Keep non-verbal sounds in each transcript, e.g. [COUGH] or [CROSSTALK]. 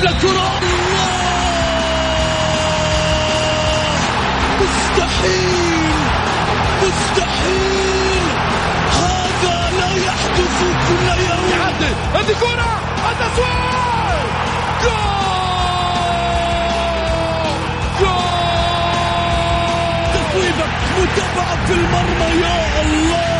يلعب لكرة مستحيل. مستحيل. هذا لا يحدث كل يوم. يعدل هذه كرة. التسويق جول. جول. تصويبة متابعة في المرمى. يا الله.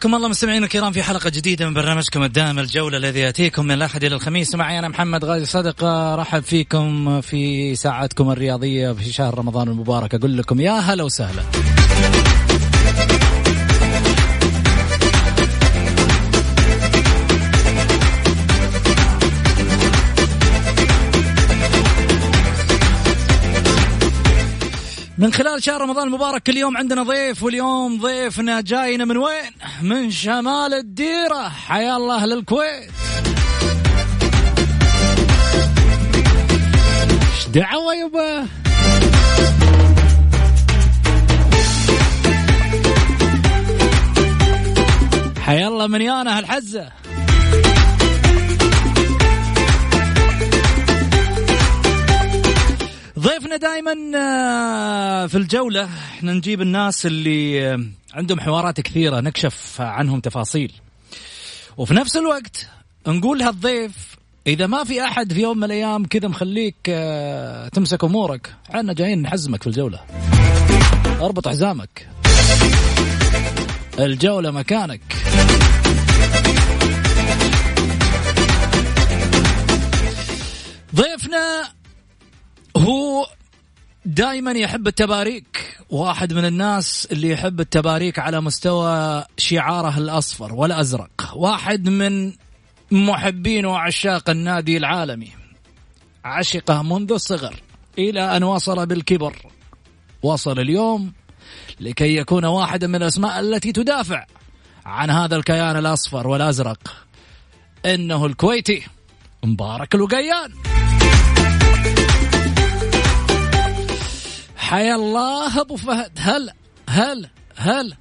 حياكم الله مستمعينا الكرام في حلقة جديدة من برنامجكم الدائم الجولة الذي يأتيكم من الأحد إلى الخميس. معي أنا محمد غازي صدقة رحب فيكم في ساعتكم الرياضية في شهر رمضان المبارك. أقول لكم يا هلا وسهلا. من خلال شهر رمضان المبارك كل يوم عندنا ضيف واليوم ضيفنا جاينا من وين؟ من شمال الديرة. حيا الله للكويت. إيش دعوة يبا؟ حيا الله من يانا هالحزة. ضيفنا دائما في الجولة. إحنا نجيب الناس اللي آه، عندهم حوارات كثيرة نكشف عنهم تفاصيل. وفي نفس الوقت نقول لهالضيف إذا ما في أحد في يوم من الأيام كذا مخليك آه، تمسك أمورك عنا جايين نحزمك في الجولة. أربط حزامك. الجولة مكانك. ضيفنا هو دائما يحب التباريك واحد من الناس اللي يحب التباريك على مستوى شعاره الأصفر والأزرق. واحد من محبين وعشاق النادي العالمي. عشقه منذ الصغر إلى أن وصل بالكبر. وصل اليوم لكي يكون واحدا من الأسماء التي تدافع عن هذا الكيان الأصفر والأزرق. إنه الكويتي مبارك الوقيان حيا الله أبو فهد. هلا هلا هلا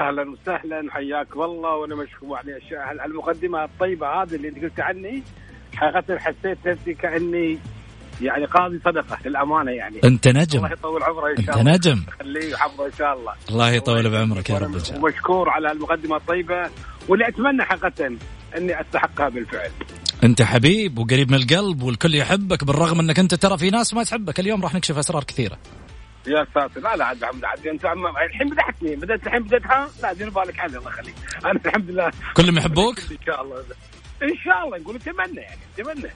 أهلا وسهلا حياك والله وأنا مشكور على المقدمه الطيبة هذه اللي أنت قلت عني. حقيقة حسيت نفسي كأني يعني قاضي صدقة للأمانة يعني. أنت نجم. الله يطول عمره إن أنت شاء الله. نجم. خليه وحفظه إن شاء الله. الله يطول بعمرك يا رب إن شاء الله. ومشكور على المقدمه الطيبة واللي أتمنى حقيقة إني أستحقها بالفعل. انت حبيب وقريب من القلب والكل يحبك بالرغم انك انت ترى في ناس ما تحبك اليوم راح نكشف أسرار كثيرة. يا ساتر لا لا عاد محمد عاد انت الحين بدحتني بدأت الحين بدأت ها؟ لا دير بالك عني الله يخليك. أنا الحمد لله. كلهم يحبوك؟ إن شاء الله. إن شاء الله نقول نتمنى يعني نتمنى.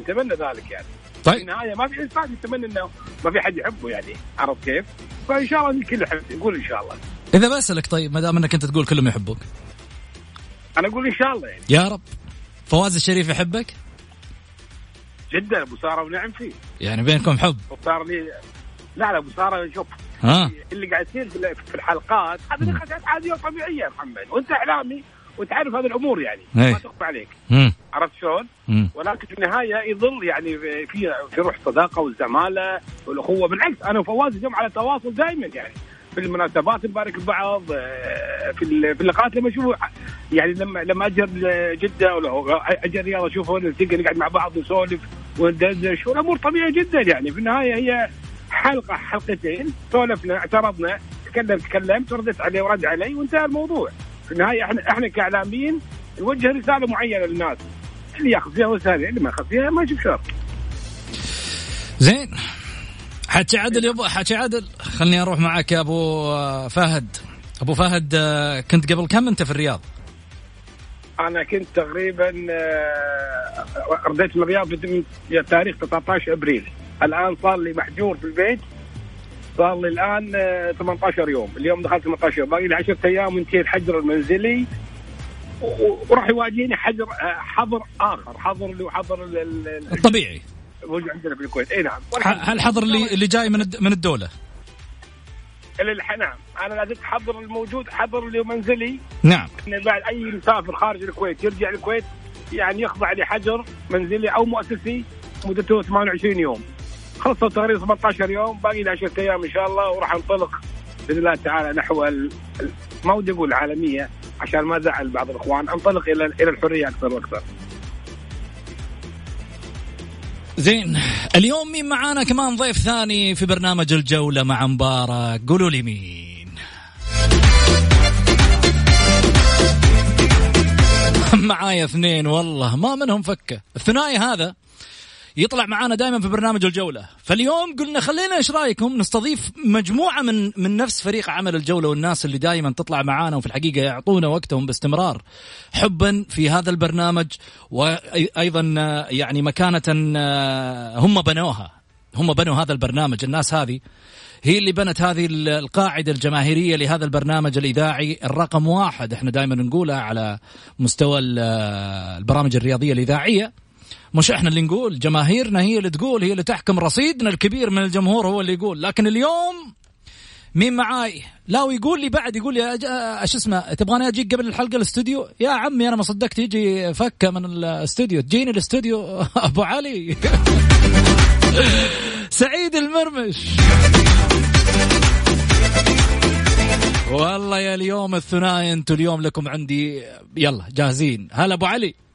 نتمنى ذلك يعني. في طيب النهاية ما في إنسان يتمنى إنه ما في حد يحبه يعني عرفت كيف؟ فإن شاء الله الكل يحب نقول إن شاء الله. إذا بسألك طيب ما دام إنك أنت تقول كلهم يحبوك. أنا أقول إن شاء الله يعني. يا رب. فواز الشريف يحبك؟ جدا أبو سارة ونعم فيه. يعني بينكم حب. وصار لي لا لا أبو سارة شوف ها؟ اللي قاعد يصير في الحلقات هذه نقاشات عاديه وطبيعيه يا محمد وأنت إعلامي وتعرف هذه الأمور يعني إيه. ما تخفى عليك. مم. عرفت شلون؟ ولكن في النهاية يظل يعني في في روح صداقة والزمالة والأخوة بالعكس أنا وفواز اليوم على تواصل دائما يعني. في المناسبات نبارك لبعض آه، في في اللقاءات. لما أشوف يعني لما لما أجر جدة ولا أجر الرياض أشوفه نلتقي نقعد مع بعض ونسولف وندردش والأمور طبيعية جدا يعني. في النهاية هي حلقة حلقتين سولفنا اعترضنا تكلم تكلمت وردت عليه ورد علي وانتهى الموضوع. في النهاية إحنا إحنا كإعلاميين نوجه رسالة معينة للناس. اللي ياخذ فيها وسهل اللي ما ياخذ فيها ما يشوف شر. زين. حكي عدل يا ابو حكي عدل. خلني أروح معك يا أبو آه، فهد. أبو فهد آه، كنت قبل كم أنت في الرياض؟ أنا كنت تقريبا آه، رديت من الرياض في تاريخ 19 أبريل. الآن صار لي محجور في البيت. صار لي الآن آه، 18 يوم. اليوم دخلت 18 يوم. باقي لي 10 أيام وانتهي الحجر المنزلي. وراح يواجهني حجر حظر آخر. حظر اللي هو حظر ال- ال- ال- الطبيعي. الموجود عندنا في الكويت. إي نعم. هالحظر اللي اللي جاي من من الدولة؟ اللي نعم. أنا لازم حظر الموجود حظر اللي منزلي. نعم. بعد أي مسافر خارج الكويت يرجع الكويت يعني يخضع لحجر منزلي أو مؤسسي مدته 28 يوم. خلصوا تقريبا 18 يوم باقي لي 10 أيام إن شاء الله وراح انطلق بإذن الله تعالى نحو ما ودي أقول العالميه عشان ما زعل بعض الإخوان أنطلق إلى إلى الحرية أكثر وأكثر. زين اليوم مين معانا؟ كمان ضيف ثاني في برنامج الجولة مع مبارك. قولوا لي مين. [LAUGHS] معايا اثنين والله ما منهم فكة. الثنائي هذا. يطلع معانا دائما في برنامج الجولة. فاليوم قلنا خلينا إيش رايكم نستضيف مجموعة من من نفس فريق عمل الجولة والناس اللي دائما تطلع معانا وفي الحقيقة يعطونا وقتهم باستمرار حبا في هذا البرنامج وأيضا يعني مكانة آه، هم بنوها. هم بنوا هذا البرنامج. الناس هذه هي اللي بنت هذه ال- القاعدة الجماهيرية لهذا البرنامج الإذاعي. الرقم واحد إحنا دائما نقولها على مستوى ال- البرامج الرياضية الإذاعية. مش إحنا اللي نقول جماهيرنا هي اللي تقول هي اللي تحكم. رصيدنا الكبير من الجمهور هو اللي يقول. لكن اليوم مين معاي؟ لا ويقول لي بعد يقول لي إيش اسمه تبغاني أجيك قبل الحلقة الاستوديو؟ يا عمي أنا ما صدقت يجي فكة من الاستوديو. تجيني الاستوديو [LAUGHS] أبو علي. [LAUGHS] سعيد المرمش. والله يا اليوم الثنائي أنتم اليوم لكم عندي يلا جاهزين. هلا أبو علي.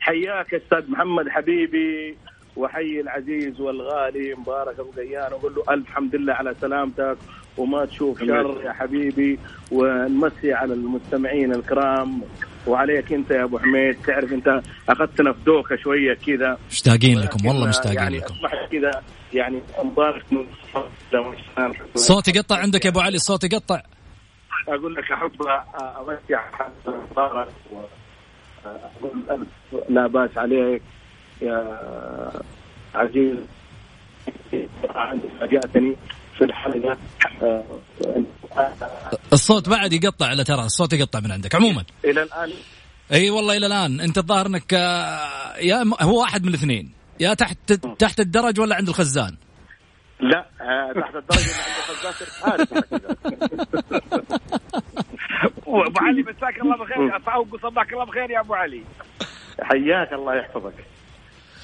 حياك أستاذ محمد حبيبي وحي العزيز والغالي. مبارك أبو قيان واقول له ألف حمد لله على سلامتك وما تشوف شر يا حبيبي. ونمسي على المستمعين الكرام. وعليك أنت يا أبو حميد. تعرف أنت أخذتنا في دوكه شوية كذا. مشتاقين لكم. والله مشتاقين يعني لكم. كذا. يعني مبارك صوت يقطع عندك يا أبو علي. الصوت يقطع. أقول لك احب امسي على مبارك أقول ألف لا بأس عليك يا عزيز. فاجاتني في الحلقة. الصوت بعد يقطع لا ترى الصوت يقطع من عندك. عموما. إلى الآن. إي والله إلى الآن. أنت الظاهر إنك آه، يا هو واحد من الاثنين. يا تحت تحت الدرج ولا عند الخزان؟ لا آه، تحت الدرجه اللي عند خزاس وابو علي مساك الله بخير. اطعوق وصباك الله بخير يا أبو علي. حياك الله يحفظك.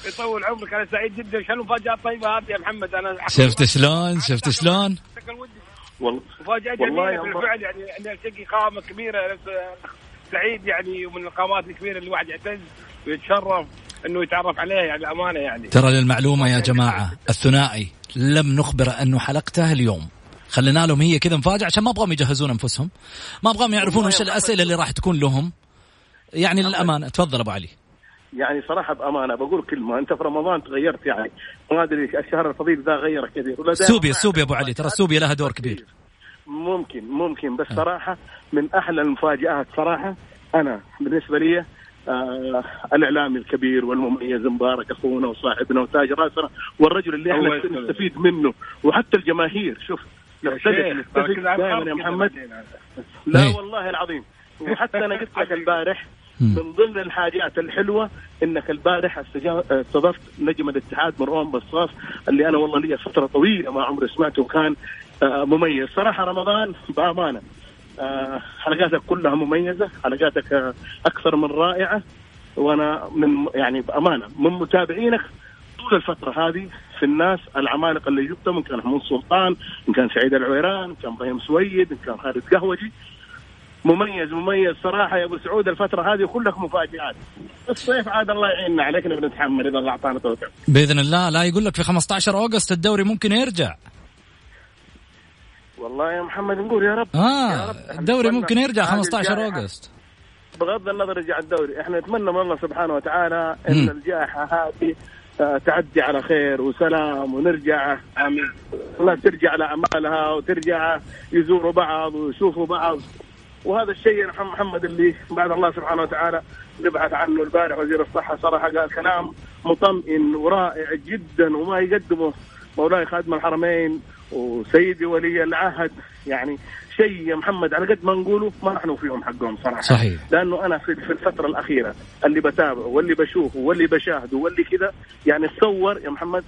يطول عمرك أنا سعيد جدا. شنو المفاجاه الطيبه هذه يا محمد؟ أنا شفت شلون؟ شفت شلون؟ والله مفاجأة جميلة. بالفعل يعني ان ألتقي قامه كبيرة سعيد يعني ومن القامات الكبيرة اللي الواحد يعتز ويتشرف إنه يتعرف عليها يعني امانه يعني. ترى للمعلومة يا جماعة الثنائي لم نخبر أنه حلقته اليوم. خلينا لهم هي كذا مفاجأة عشان ما أبغاهم يجهزون أنفسهم. ما أبغاهم يعرفون وش الأسئلة اللي راح تكون لهم. يعني للأمانة تفضل أبو علي. يعني صراحة بأمانة بقول كلمه أنت في رمضان تغيرت يعني. ما أدري الشهر الفضيل ذا غيرك كثير سوبيا سوبيا أبو علي ترى سوبيا لها دور كبير. ممكن ممكن بس صراحة من أحلى المفاجآت صراحة أنا بالنسبة لي آه الإعلامي الكبير والمميز مبارك أخونا وصاحبنا وتاج راسنا والرجل اللي إحنا. نستفيد منه وحتى الجماهير شوف. يا دائما محمد. لا إيه. والله العظيم وحتى أنا قلت لك البارح. من ضمن الحاجات الحلوة إنك البارح استضفت نجم الاتحاد مروان بصاص اللي أنا والله لي فترة طويلة ما عمري سمعته وكان آه، مميز صراحة رمضان بأمانة آه، حلقاتك كلها مميزة حلقاتك آه، أكثر من رائعة وأنا من يعني بأمانة من متابعينك طول الفترة هذه في الناس العمالقة اللي جبتهم ان كان محمود سلطان ان كان سعيد العويران ان كان إبراهيم سويد ان كان خالد قهوجي. مميز مميز صراحة يا أبو سعود الفترة هذه كلك مفاجآت. الصيف عاد الله يعيننا عليك بنتحمل إذا الله أعطانا توفيق. بإذن الله لا يقول لك في 15 أوغست الدوري ممكن يرجع. والله يا محمد نقول يا رب. آه يا رب. الدوري ممكن يرجع هذه 15 الجائحة. أوغست. بغض النظر يرجع الدوري إحنا نتمنى من الله سبحانه وتعالى إن. الجائحة هذه تعدي على خير وسلام ونرجع. آمين. الناس ترجع لاعمالها وترجع يزوروا بعض ويشوفوا بعض. وهذا الشيء محمد اللي بعد الله سبحانه وتعالى نبحث عنه البارح وزير الصحة صراحة قال كلام مطمئن ورائع جدا وما يقدمه. مولاي خادم الحرمين وسيدي ولي العهد. يعني شيء يا محمد على قد ما نقوله ما راح نوفيهم حقهم صراحة صحيح. لأنه أنا في في الفترة الأخيرة اللي بتابعه واللي بشوفه واللي بشاهده واللي كذا يعني تصور يا محمد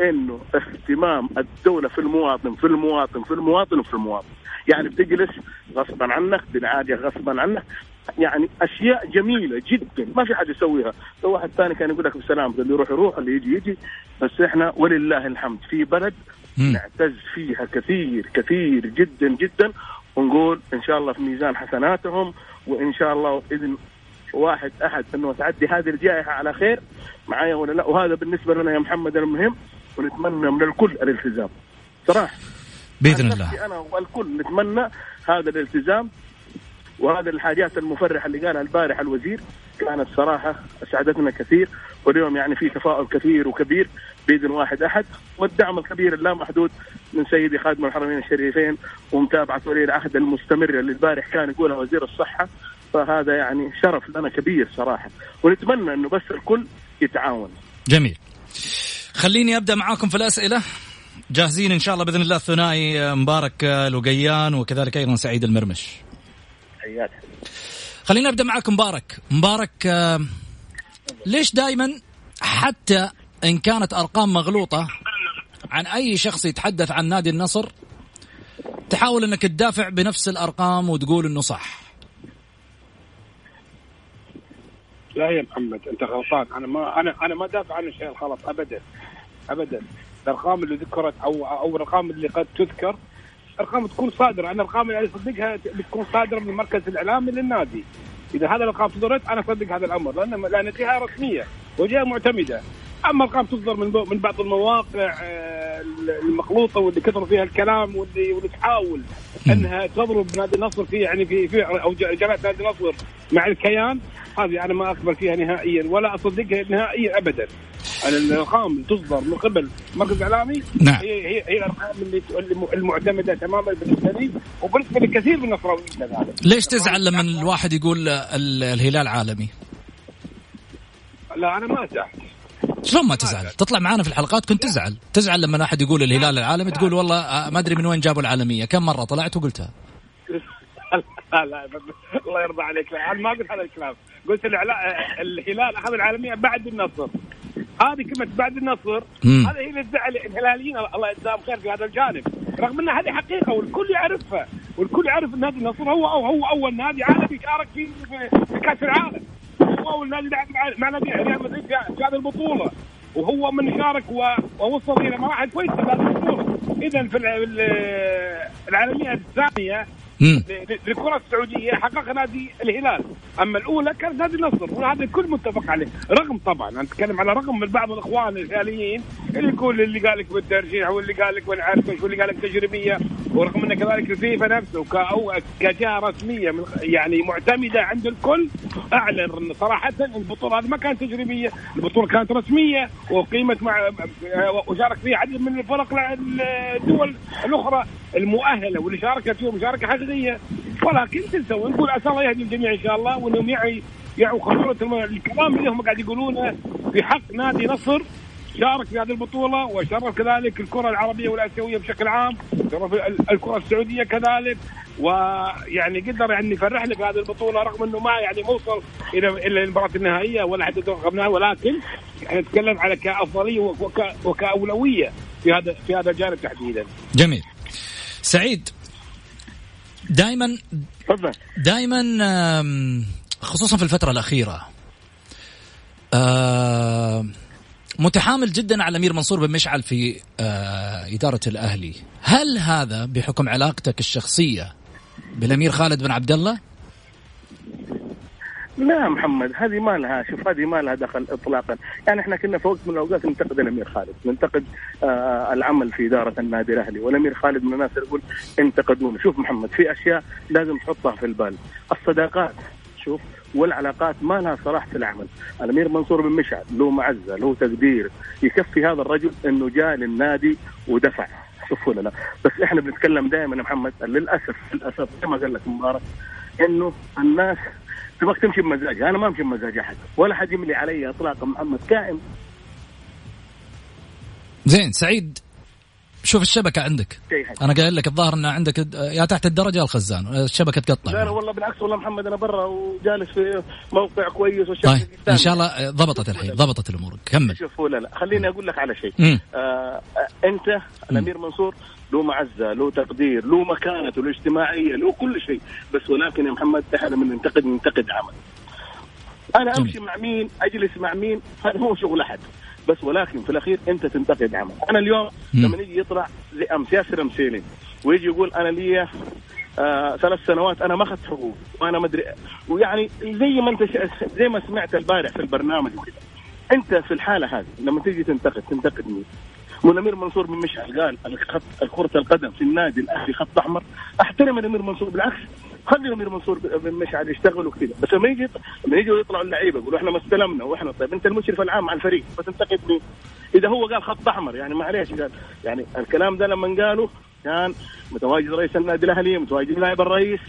إنه اهتمام الدولة في المواطن في المواطن في المواطن وفي المواطن يعني بتجلس غصبا عنك بالعاده غصبا عنك يعني أشياء جميلة جدا ما في حد يسويها لو واحد ثاني كان يقول لك بسلام اللي يروح يروح اللي يجي يجي بس إحنا ولله الحمد في بلد. نعتز فيها كثير كثير جدا جدا. ونقول إن شاء الله في ميزان حسناتهم وإن شاء الله باذن واحد أحد إنه تعدي هذه الجائحة على خير. معايا ولا لا؟ وهذا بالنسبة لنا يا محمد المهم ونتمنى من الكل الالتزام. صراحة. بإذن الله. أنا والكل نتمنى هذا الالتزام. وهذه الحاجات المفرحة اللي قالها البارح الوزير كانت صراحة اسعدتنا كثير واليوم يعني في تفاؤل كثير وكبير بإذن واحد أحد والدعم الكبير اللامحدود من سيدي خادم الحرمين الشريفين ومتابعة ولي العهد المستمره اللي البارح كان يقولها وزير الصحة. فهذا يعني شرف لنا كبير صراحة ونتمنى إنه بس الكل يتعاون. جميل. خليني أبدأ معاكم في الأسئلة. جاهزين إن شاء الله بإذن الله الثنائي مبارك آه، لقيان وكذلك أيضا سعيد المرمش. حياك خلينا ابدا معك مبارك. مبارك آه، ليش دائما حتى إن كانت أرقام مغلوطة عن أي شخص يتحدث عن نادي النصر تحاول إنك تدافع بنفس الأرقام وتقول إنه صح؟ لا يا محمد أنت غلطان. أنا ما أنا أنا ما دافع عن الشيء الغلط ابدا. ابدا. الأرقام اللي ذكرت أو أو الأرقام اللي قد تذكر ارقام تكون صادرة أنا الأرقام اللي أصدقها بتكون صادرة من المركز الإعلامي للنادي. إذا هذا الأرقام صدرت أنا أصدق هذا الأمر لأن لأن جهه رسمية وجهة معتمدة. أما ارقام تصدر من من بعض المواقع آه، المخلوطة واللي كثر فيها الكلام واللي واللي تحاول إنها تضرب نادي النصر في يعني في في أو جماعة نادي النصر مع الكيان. هذه أنا ما اقبل فيها نهائيا ولا أصدقها نهائيا ابدا. الأرقام اللي تصدر من قبل المركز الاعلامي نعم. هي هي هي الأرقام اللي المعتمدة تماما بالنسبة لي وبالنسبة لكثير من النصراويين كذلك. ليش تزعل لما الواحد يقول ال- الهلال عالمي؟ لا أنا ما أزعل. شلون ما تزعل؟ تطلع معانا في الحلقات كنت تزعل. تزعل لما أحد يقول الهلال العالمي تقول والله آه، ما أدري من وين جابوا العالمية. كم مرة طلعت وقلتها؟ [LAUGHS] لا لا الله يرضى عليك. لا أنا ما قلت هذا الكلام. قلت الهلال أخذ العالمية بعد النصر. هذه كلمة بعد النصر. هذا هي اللي تزعل الهلاليين. الله يجزاهم خير في هذا الجانب. رغم إن هذه حقيقة والكل يعرفها والكل يعرف إن نادي النصر هو هو, هو أول نادي عالمي شارك في في- كأس العالم. هو أول نادي لعب مع- نادي ريال مدريد في هذه البطولة. وهو من شارك ووصل إلى مراحل كويسة في هذه البطولة. اذا في الع- ال- العالمية الثانية مم. للكرة السعودية حقق نادي الهلال. أما الأولى كانت نادي النصر وهذا الكل متفق عليه. رغم طبعا أنا أتكلم على رغم من بعض الإخوان الهلاليين اللي يقول اللي قال لك بالترجيح واللي قال لك ما عارف إيش واللي قال لك تجريبية ورغم أن كذلك الفيفا نفسه ك- أو كجهة رسمية من يعني معتمدة عند الكل أعلن صراحة أن البطولة. هذه ما كانت تجريبية البطولة كانت رسمية وقيمت مع وشارك فيها عدد من الفرق الدول الأخرى. المؤهلة واللي شاركت فيهم مشاركة حقيقية. ولكن تنسوا نقول عسى الله يهدي الجميع إن شاء الله وأنهم يعي يعوا خطورة الم- الكلام اللي هم قاعد يقولونه في حق نادي نصر. شارك في هذه البطولة وشرف كذلك الكرة العربية والآسيوية بشكل عام. شرف ال- الكرة السعودية كذلك. ويعني قدر يعني يفرح لك هذه البطولة رغم إنه ما يعني ما وصل إلى إلى المباراة النهائية ولا حتى النهائي. ولكن إحنا نتكلم على كأفضلية وك وكأولوية في هذا في هذا الجانب تحديدا. جميل. سعيد. دائما دائما خصوصا في الفترة الأخيرة آه متحامل جدا على الامير منصور بن مشعل في آه إدارة الأهلي، هل هذا بحكم علاقتك الشخصية بالأمير خالد بن عبد الله؟ لا محمد هذه ما لها شوف هذه ما لها دخل اطلاقا. يعني إحنا كنا في وقت من الأوقات ننتقد الأمير خالد ننتقد آه العمل في إدارة النادي الأهلي والأمير خالد من الناس يقول انتقدونا. شوف محمد في أشياء لازم تحطها في البال. الصداقات شوف والعلاقات ما لها صلاح في العمل. الأمير منصور بن مشعل له معزة له تقدير يكفي هذا الرجل إنه جاء للنادي ودفع. شوف ولا لا. بس إحنا بنتكلم دائما يا محمد للأسف للأسف زي ما قال لك مبارك إنه الناس تبغاك تمشي بمزاجها أنا ما أمشي بمزاج أحد. ولا حد يملي علي اطلاقا. محمد كائن. زين سعيد شوف الشبكة عندك. أنا قايل لك الظاهر أن عندك يا تحت الدرجة يا الخزان. الشبكة تقطع. لا لا والله بالعكس والله محمد أنا برا وجالس في موقع كويس والشبكة طيب. إن شاء الله ضبطت الحين ضبطت الأمور. كمل. شوف ولا لا. خليني أقول لك على شيء. آه أنت الأمير منصور له معزة له تقدير له مكانته له اجتماعية له كل شيء. بس ولكن يا محمد إحنا من ننتقد ننتقد عمل. أنا. أمشي مع مين؟ أجلس مع مين؟ هذا هو شغل أحد. بس ولكن في الأخير أنت تنتقد عمل. أنا اليوم مم. لما يجي يطلع زي أمس ياسر مسيلين ويجي يقول أنا لي آه ثلاث سنوات أنا ما أخذت حقوق وأنا ما أدري ويعني زي ما أنت زي ما سمعت البارح في البرنامج وكذا أنت في الحالة هذه لما تيجي تنتقد تنتقد مين؟ والامير منصور بن مشعل قال كره القدم في النادي الأهلي خط أحمر أحترم الأمير منصور بالعكس خلي الأمير منصور بن مشعل يشتغل وكذا بس لما يجي لما يجوا يطلعوا اللعيبة يقولوا إحنا ما استلمنا وإحنا طيب أنت المشرف العام على الفريق فتنتقد مين؟ إذا هو قال خط أحمر يعني معليش قال يعني الكلام ده لما قاله كان متواجد رئيس النادي الأهلي متواجد نائب الرئيس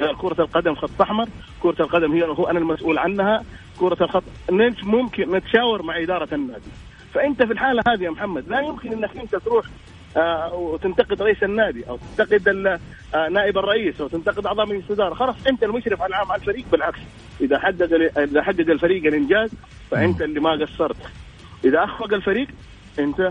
قال كرة القدم خط أحمر كرة القدم هي هو أنا المسؤول عنها كرة الخط ممكن نتشاور مع إدارة النادي فأنت في الحالة هذه يا محمد لا يمكن أنك أنت تروح آه وتنتقد رئيس النادي أو تنتقد آه نائب الرئيس أو تنتقد اعضاء مجلس الاداره خلاص أنت المشرف على العام على الفريق بالعكس. إذا حقق إذا حقق الفريق الإنجاز فأنت اللي ما قصرت. إذا أخفق الفريق أنت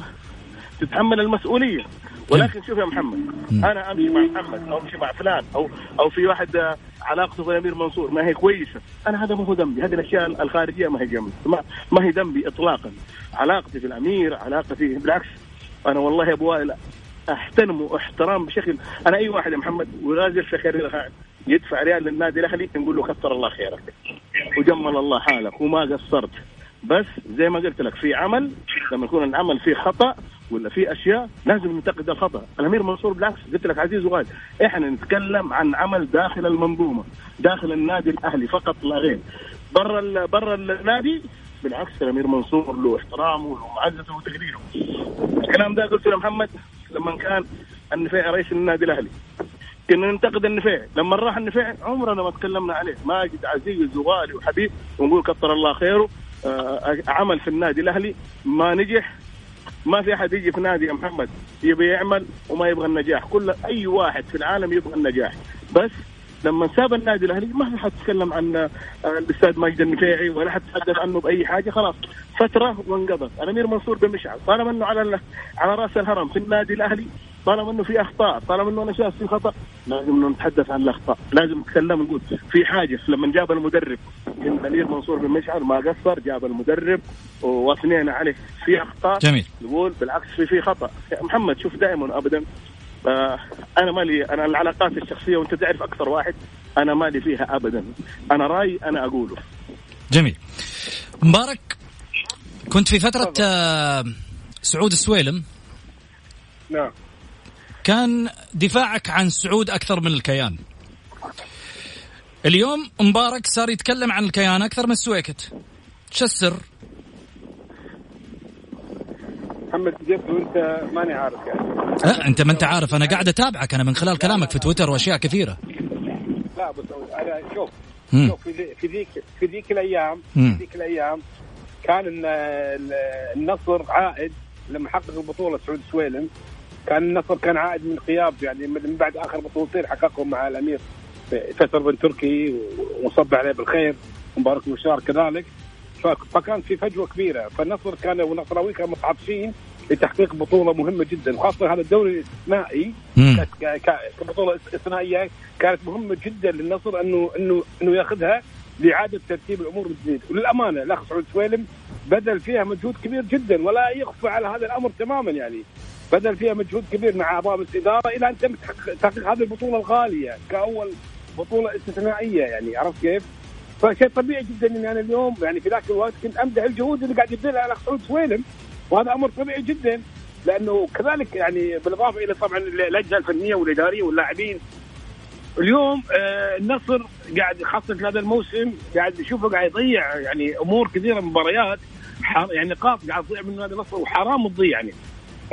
تتحمل المسؤولية. ولكن شوف يا محمد أنا أمشي مع محمد أو أمشي مع فلان أو أو في واحد آه، علاقته بالامير منصور ما هي كويسة. أنا هذا ما هو ذنبي هذه الأشياء الخارجية ما هي جنبي ما, هي ذنبي اطلاقا. علاقتي في الامير علاقتي بالعكس أنا والله يا أبو وائل احترمه احترام بشكل أنا أي واحد يا محمد وغازل في خير يدفع ريال للنادي الأهلي نقول له كثر الله خيرك. وجمل الله حالك وما قصرت. بس زي ما قلت لك في عمل لما يكون العمل فيه خطأ ولا في أشياء لازم ننتقد الخطا الأمير منصور بالعكس قلت لك عزيز وغالي إحنا نتكلم عن عمل داخل المنظومة داخل النادي الأهلي فقط لا غير. برا برا النادي بالعكس الأمير منصور له احترامه وله معزته وتقديره الكلام ده قلته لمحمد لما كان النفيع رئيس النادي الأهلي. كنا ننتقد النفيع. لما راح النفيع عمرنا ما تكلمنا عليه. ماجد عزيز وغالي وحبيب ونقول كثر الله خيره آه، عمل في النادي الأهلي ما نجح ما في أحد يجي في نادي يا محمد يبي يعمل وما يبغى النجاح. كل أي واحد في العالم يبغى النجاح. بس لما ساب النادي الأهلي ما حد تكلم عن آه، الأستاذ ماجد النفيعي ولا حد تحدث عنه بأي حاجة خلاص. فترة وانقضت. الامير منصور بن مشعل طالما إنه على على رأس الهرم في النادي الأهلي طالما إنه في أخطاء طالما إنه أنا شايف في خطأ لازم نتحدث عن الأخطاء. لازم نتكلم نقول في حاجة لما جاب المدرب الأمير منصور بن مشعل ما قصر جاب المدرب واثنين عليه في أخطاء جميل. نقول بالعكس في في خطأ. محمد شوف دائما ابدا آه أنا مالي أنا العلاقات الشخصية وأنت تعرف أكثر واحد أنا مالي فيها ابدا. أنا رأي أنا أقوله. جميل. مبارك كنت في فترة آه، سعود السويلم نعم. كان دفاعك عن سعود أكثر من الكيان. اليوم مبارك صار يتكلم عن الكيان أكثر من السويكت. شو السر؟ محمد جبت وأنت ماني عارف يعني. لا أنت ما أنت عارف. أنا قاعد أتابعك. أنا من خلال كلامك في تويتر وأشياء كثيرة. لا بس أنا شوف مم. شوف في ذي- في ذيك في ذيك الأيام. في ذيك الأيام كان ال- ال- النصر عائد لما حقق البطولة سعود سويلم. كان النصر كان عائد من غياب يعني من بعد آخر بطولتين حققهم مع الأمير فيصل بن تركي وصب عليه بالخير ومبارك بشار كذلك. فكان في فجوة كبيرة. فالنصر كان والنصراوي كانوا متعاطفين لتحقيق بطولة مهمة جدا وخاصه هذا الدوري الاستثنائي كبطولة استثنائيه كانت مهمة جدا للنصر انه انه أنه ياخذها لإعادة ترتيب الأمور من جديد. وللأمانة الأخ سعود سويلم بذل فيها مجهود كبير جدا ولا يخفى على هذا الأمر تماما يعني. بذل فيها مجهود كبير مع اعضاء الاداره إلى أن تم تحقيق هذه البطولة الغالية كأول بطولة استثنائية يعني عرفت كيف؟ فشيء طبيعي جدا إني أنا اليوم يعني في ذاك الوقت كنت أمدح الجهود اللي قاعد يبذلها الاخ سعود سويلم وهذا أمر طبيعي جدا لأنه كذلك يعني بالإضافة إلى طبعا اللجنة الفنية والإدارية واللاعبين اليوم آه النصر قاعد خاصة في هذا الموسم قاعد يشوفه قاعد يضيع يعني أمور كثيرة مباريات يعني نقاط قاعد تضيع من هذا النصر وحرام تضيع يعني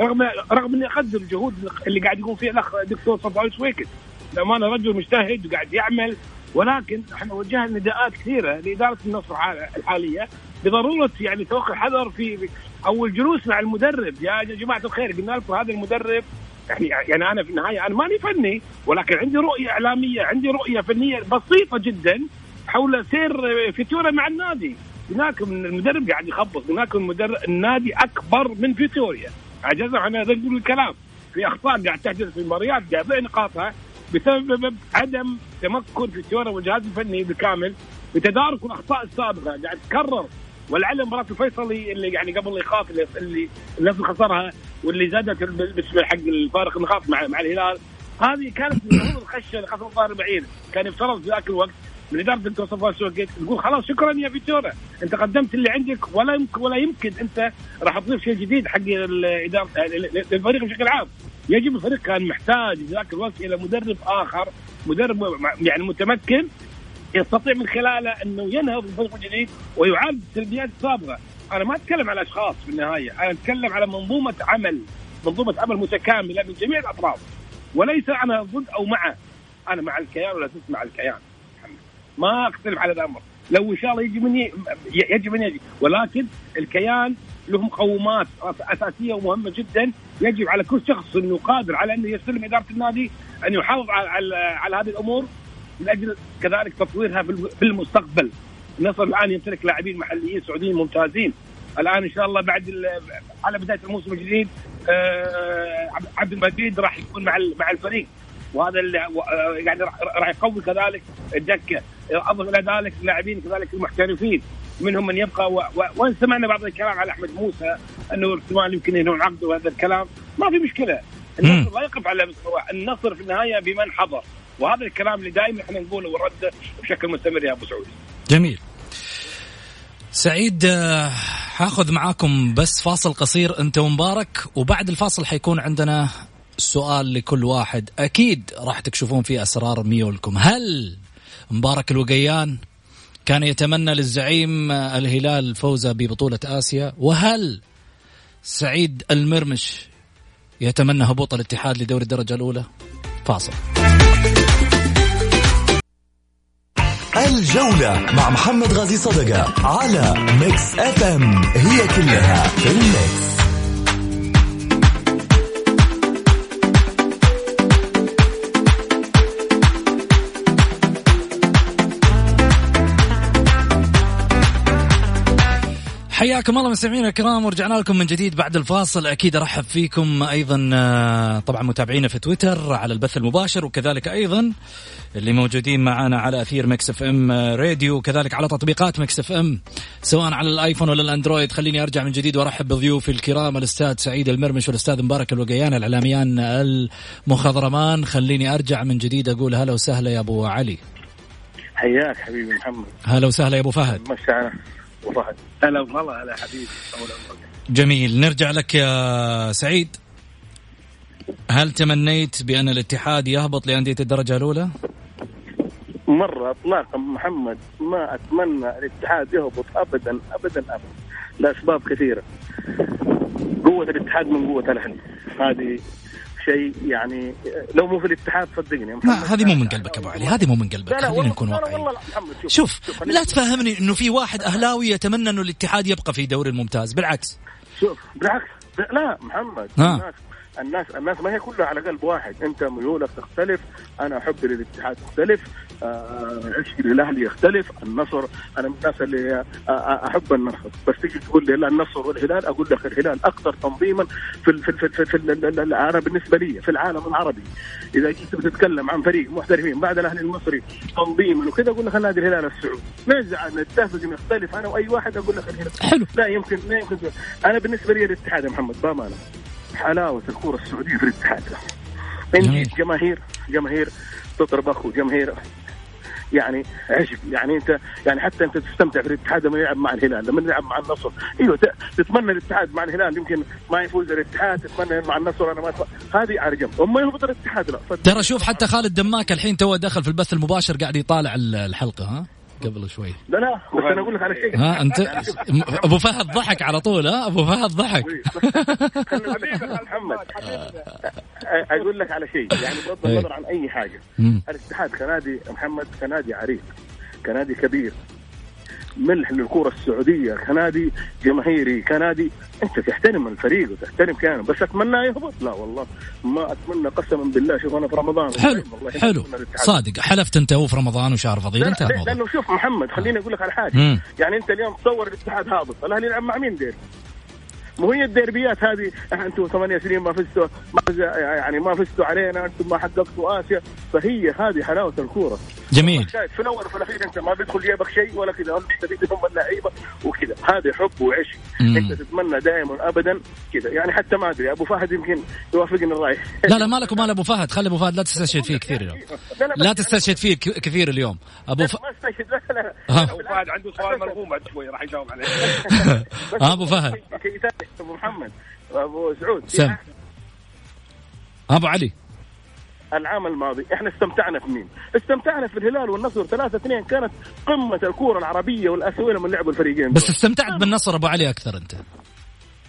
رغم رغم إني أقدر الجهود اللي قاعد يقوم فيها الأخ دكتور صفوان سويكت للأمانة رجل مجتهد وقاعد يعمل ولكن إحنا وجهنا نداءات كثيرة لإدارة النصر الحالية بضرورة يعني توقع حذر في أو الجلوس مع المدرب. يا جماعة الخير قلنا لكم هذا المدرب يعني يعني أنا في النهاية أنا ماني فني ولكن عندي رؤية إعلامية عندي رؤية فنية بسيطة جدا حول سير فيتورا مع النادي. هناك المدرب قاعد يخبط هناك المدرب النادي أكبر من فيتوريا. عجزنا إحنا نقول الكلام. في أخطاء قاعد تحدث في المباريات قاعد نقاطها بسبب عدم تمكن فيتورا والجهاز الفني بالكامل بتدارك الأخطاء السابقة. قاعد تكرر. ولعل مباراه الفيصلي اللي يعني قبل الايقاف اللي اللي الناس خسرها واللي زادت بالنسبة حق الفارق النقاط مع مع الهلال. هذه كانت من الخشة لخسر الظاهر بعيد كان يفترض في ذاك الوقت من اداره الدكتور صفوان سوقيت تقول خلاص شكرا يا فيتورا أنت قدمت اللي عندك ولا يمكن ولا يمكن أنت راح تضيف شيء جديد حق الإدارة للفريق بشكل عام. يجب الفريق كان محتاج في ذاك الوقت إلى مدرب آخر مدرب يعني متمكن يستطيع من خلاله إنه ينهض الفريق الجديد ويعالج السلبيات السابقه أنا ما أتكلم على أشخاص في النهاية أنا أتكلم على منظومة عمل منظومة عمل متكاملة من جميع الأطراف وليس أنا ضد أو مع أنا مع الكيان ولا مع الكيان. ما اختلف على الأمر. لو إن شاء الله يجي من يجب ان يجي. ولكن الكيان له مقومات أساسية ومهمة جدا. يجب على كل شخص إنه قادر على إنه يستلم إدارة النادي أن يحافظ على, على, على هذه الأمور. من أجل كذلك تطويرها في المستقبل. النصر الآن يمتلك لاعبين محليين سعوديين ممتازين. الآن إن شاء الله بعد على بداية الموسم الجديد آه، عبد المجيد راح يكون مع مع الفريق. وهذا اللي يعني راح يقوي كذلك الدكة. أضف إلى ذلك اللاعبين كذلك المحترفين منهم من يبقى وإن سمعنا بعض الكلام على أحمد موسى أنه احتمال يمكن ينهون عقده وهذا الكلام. ما في مشكلة. النصر لا يقف على مستوى. النصر في النهاية بمن حضر. وهذا الكلام اللي دائما إحنا نقوله ونرده بشكل مستمر يا أبو سعود. جميل. سعيد آه، حاخذ معاكم بس فاصل قصير. أنت ومبارك وبعد الفاصل حيكون عندنا سؤال لكل واحد. أكيد راح تكشفون فيه أسرار ميولكم. هل مبارك الوقيان كان يتمنى للزعيم الهلال الفوز ببطولة آسيا؟ وهل سعيد المرمش يتمنى هبوط الاتحاد لدوري الدرجة الأولى؟ فاصل. الجولة مع محمد غازي صدقة على Mix FM. هي كلها في الميكس. حياكم الله مستمعينا الكرام ورجعنا لكم من جديد بعد الفاصل. أكيد أرحب فيكم أيضا آه، طبعا متابعينا في تويتر على البث المباشر وكذلك أيضا اللي موجودين معنا على أثير Mix FM Radio وكذلك على تطبيقات Mix FM سواء على الآيفون ولا الأندرويد. خليني أرجع من جديد وأرحب بضيوفي الكرام الأستاذ سعيد المرمش والأستاذ مبارك الوقيان الإعلاميان المخضرمان. خليني أرجع من جديد أقول هلا وسهلا يا أبو علي. حياك حبيبي محمد. هلا وسهلا يا أبو فهد. مساء وفهد هلا والله هلا حبيبي. جميل. نرجع لك يا سعيد. هل تمنيت بأن الاتحاد يهبط لأندية الدرجة الأولى؟ مرة إطلاقا محمد ما أتمنى الاتحاد يهبط أبدا أبدا أبدا لأسباب كثيرة. قوة الاتحاد من قوة الأهلي. هذه شيء يعني لو مو في الاتحاد صدقني. لا هذه مو من قلبك أبو علي هذه مو من قلبك خلينا نكون واقعيين. شوف, شوف, شوف لا تفهمني إنه في واحد أهلاوي يتمنى إنه الاتحاد يبقى في دوري الممتاز بالعكس. شوف بالعكس. لا محمد ها. الناس الناس ما هي كلها على قلب واحد. أنت ميولك تختلف أنا احب للاتحاد تختلف. عشقي للاهلي يختلف النصر أنا من الناس اللي آه، آه، أحب النصر. بس تيجي تقول لي لا النصر والهلال أقول لك الهلال أكثر تنظيما في ال في ال في, ال في, ال في أنا بالنسبة لي في العالم العربي. إذا جيت بتتكلم عن فريق محترفين بعد الأهلي المصري تنظيما وكذا أقول لك نادي الهلال السعودي. نزعل نتفق نختلف أنا وأي واحد أقول لك الهلال. حلو. لا يمكن لا يمكن. أنا بالنسبة لي الاتحاد يا محمد بأمانة. حلاوة الكره السعودية في الاتحاد. عندي جماهير جماهير تضرب أخو جماهير. يعني عشق يعني انت يعني حتى انت تستمتع في الاتحاد لما يلعب مع الهلال لما يلعب مع النصر. أيوه تتمنى الاتحاد مع الهلال. يمكن ما يفوز الاتحاد تتمنى مع النصر أنا ما هذه على جنب. اما يهبط الاتحاد لا. ترى شوف حتى خالد دماك الحين تو دخل في البث المباشر قاعد يطالع ال- الحلقة ها؟ قبل شوي. لا لا بس أنا أقول لك على شيء. ها أنت أبو فهد ضحك على طول ها؟ أبو فهد ضحك. محمد. أقول لك على شيء. يعني بغض النظر عن أي حاجة. الاتحاد كنادي محمد كنادي عريق كنادي كبير. ملح للكرة السعودية كنادي جماهيري كنادي أنت تحترم الفريق وتحترم كيانه بس أتمنى يهبط؟ لا والله ما أتمنى قسما بالله شوف أنا في رمضان. حلو والله حلو. صادق. حلفت أنت هو في رمضان وشهر فضيل الموضوع. لأنه شوف محمد خليني أقول لك على حاجة. مم. يعني أنت اليوم تصور الاتحاد هابط الأهلي يلعب مع مين ديربي؟ مو هي الديربيات هذه. أنتم ثمانية سنين ما فزتوا ما فز- يعني ما فزتوا علينا أنتم ما حققتوا آسيا. فهي هذه حلاوة الكورة. جميل. شايف في الأول وفي الأخير أنت ما بيدخل جيبك شيء ولا كذا. هم مستفيدين هم اللعيبة وكذا. هذا حب وعشق. أنت تتمنى دائما ابدا كذا. يعني حتى ما أدري أبو فهد يمكن يوافقني الرأي. [LAUGHS] لا لا مالك ومال ابو فهد. خلي أبو فهد لا تستشهد فيه كثير اليوم. [LAUGHS] لا تستشهد فيه ك- كثير اليوم. أبو ف... ما استشهد. لا لا. أبو فهد عنده سؤال مرغوم بعد شوي راح يجاوب عليه. [LAUGHS] ها أبو فهد. ثاني أبو محمد أبو سعود سم أبو علي العام الماضي إحنا استمتعنا في مين؟ استمتعنا في الهلال والنصر 3 2 كانت قمة الكورة العربية والاسيويه لما لعبوا الفريقين بس. استمتعت بالنصر أبو علي أكثر أنت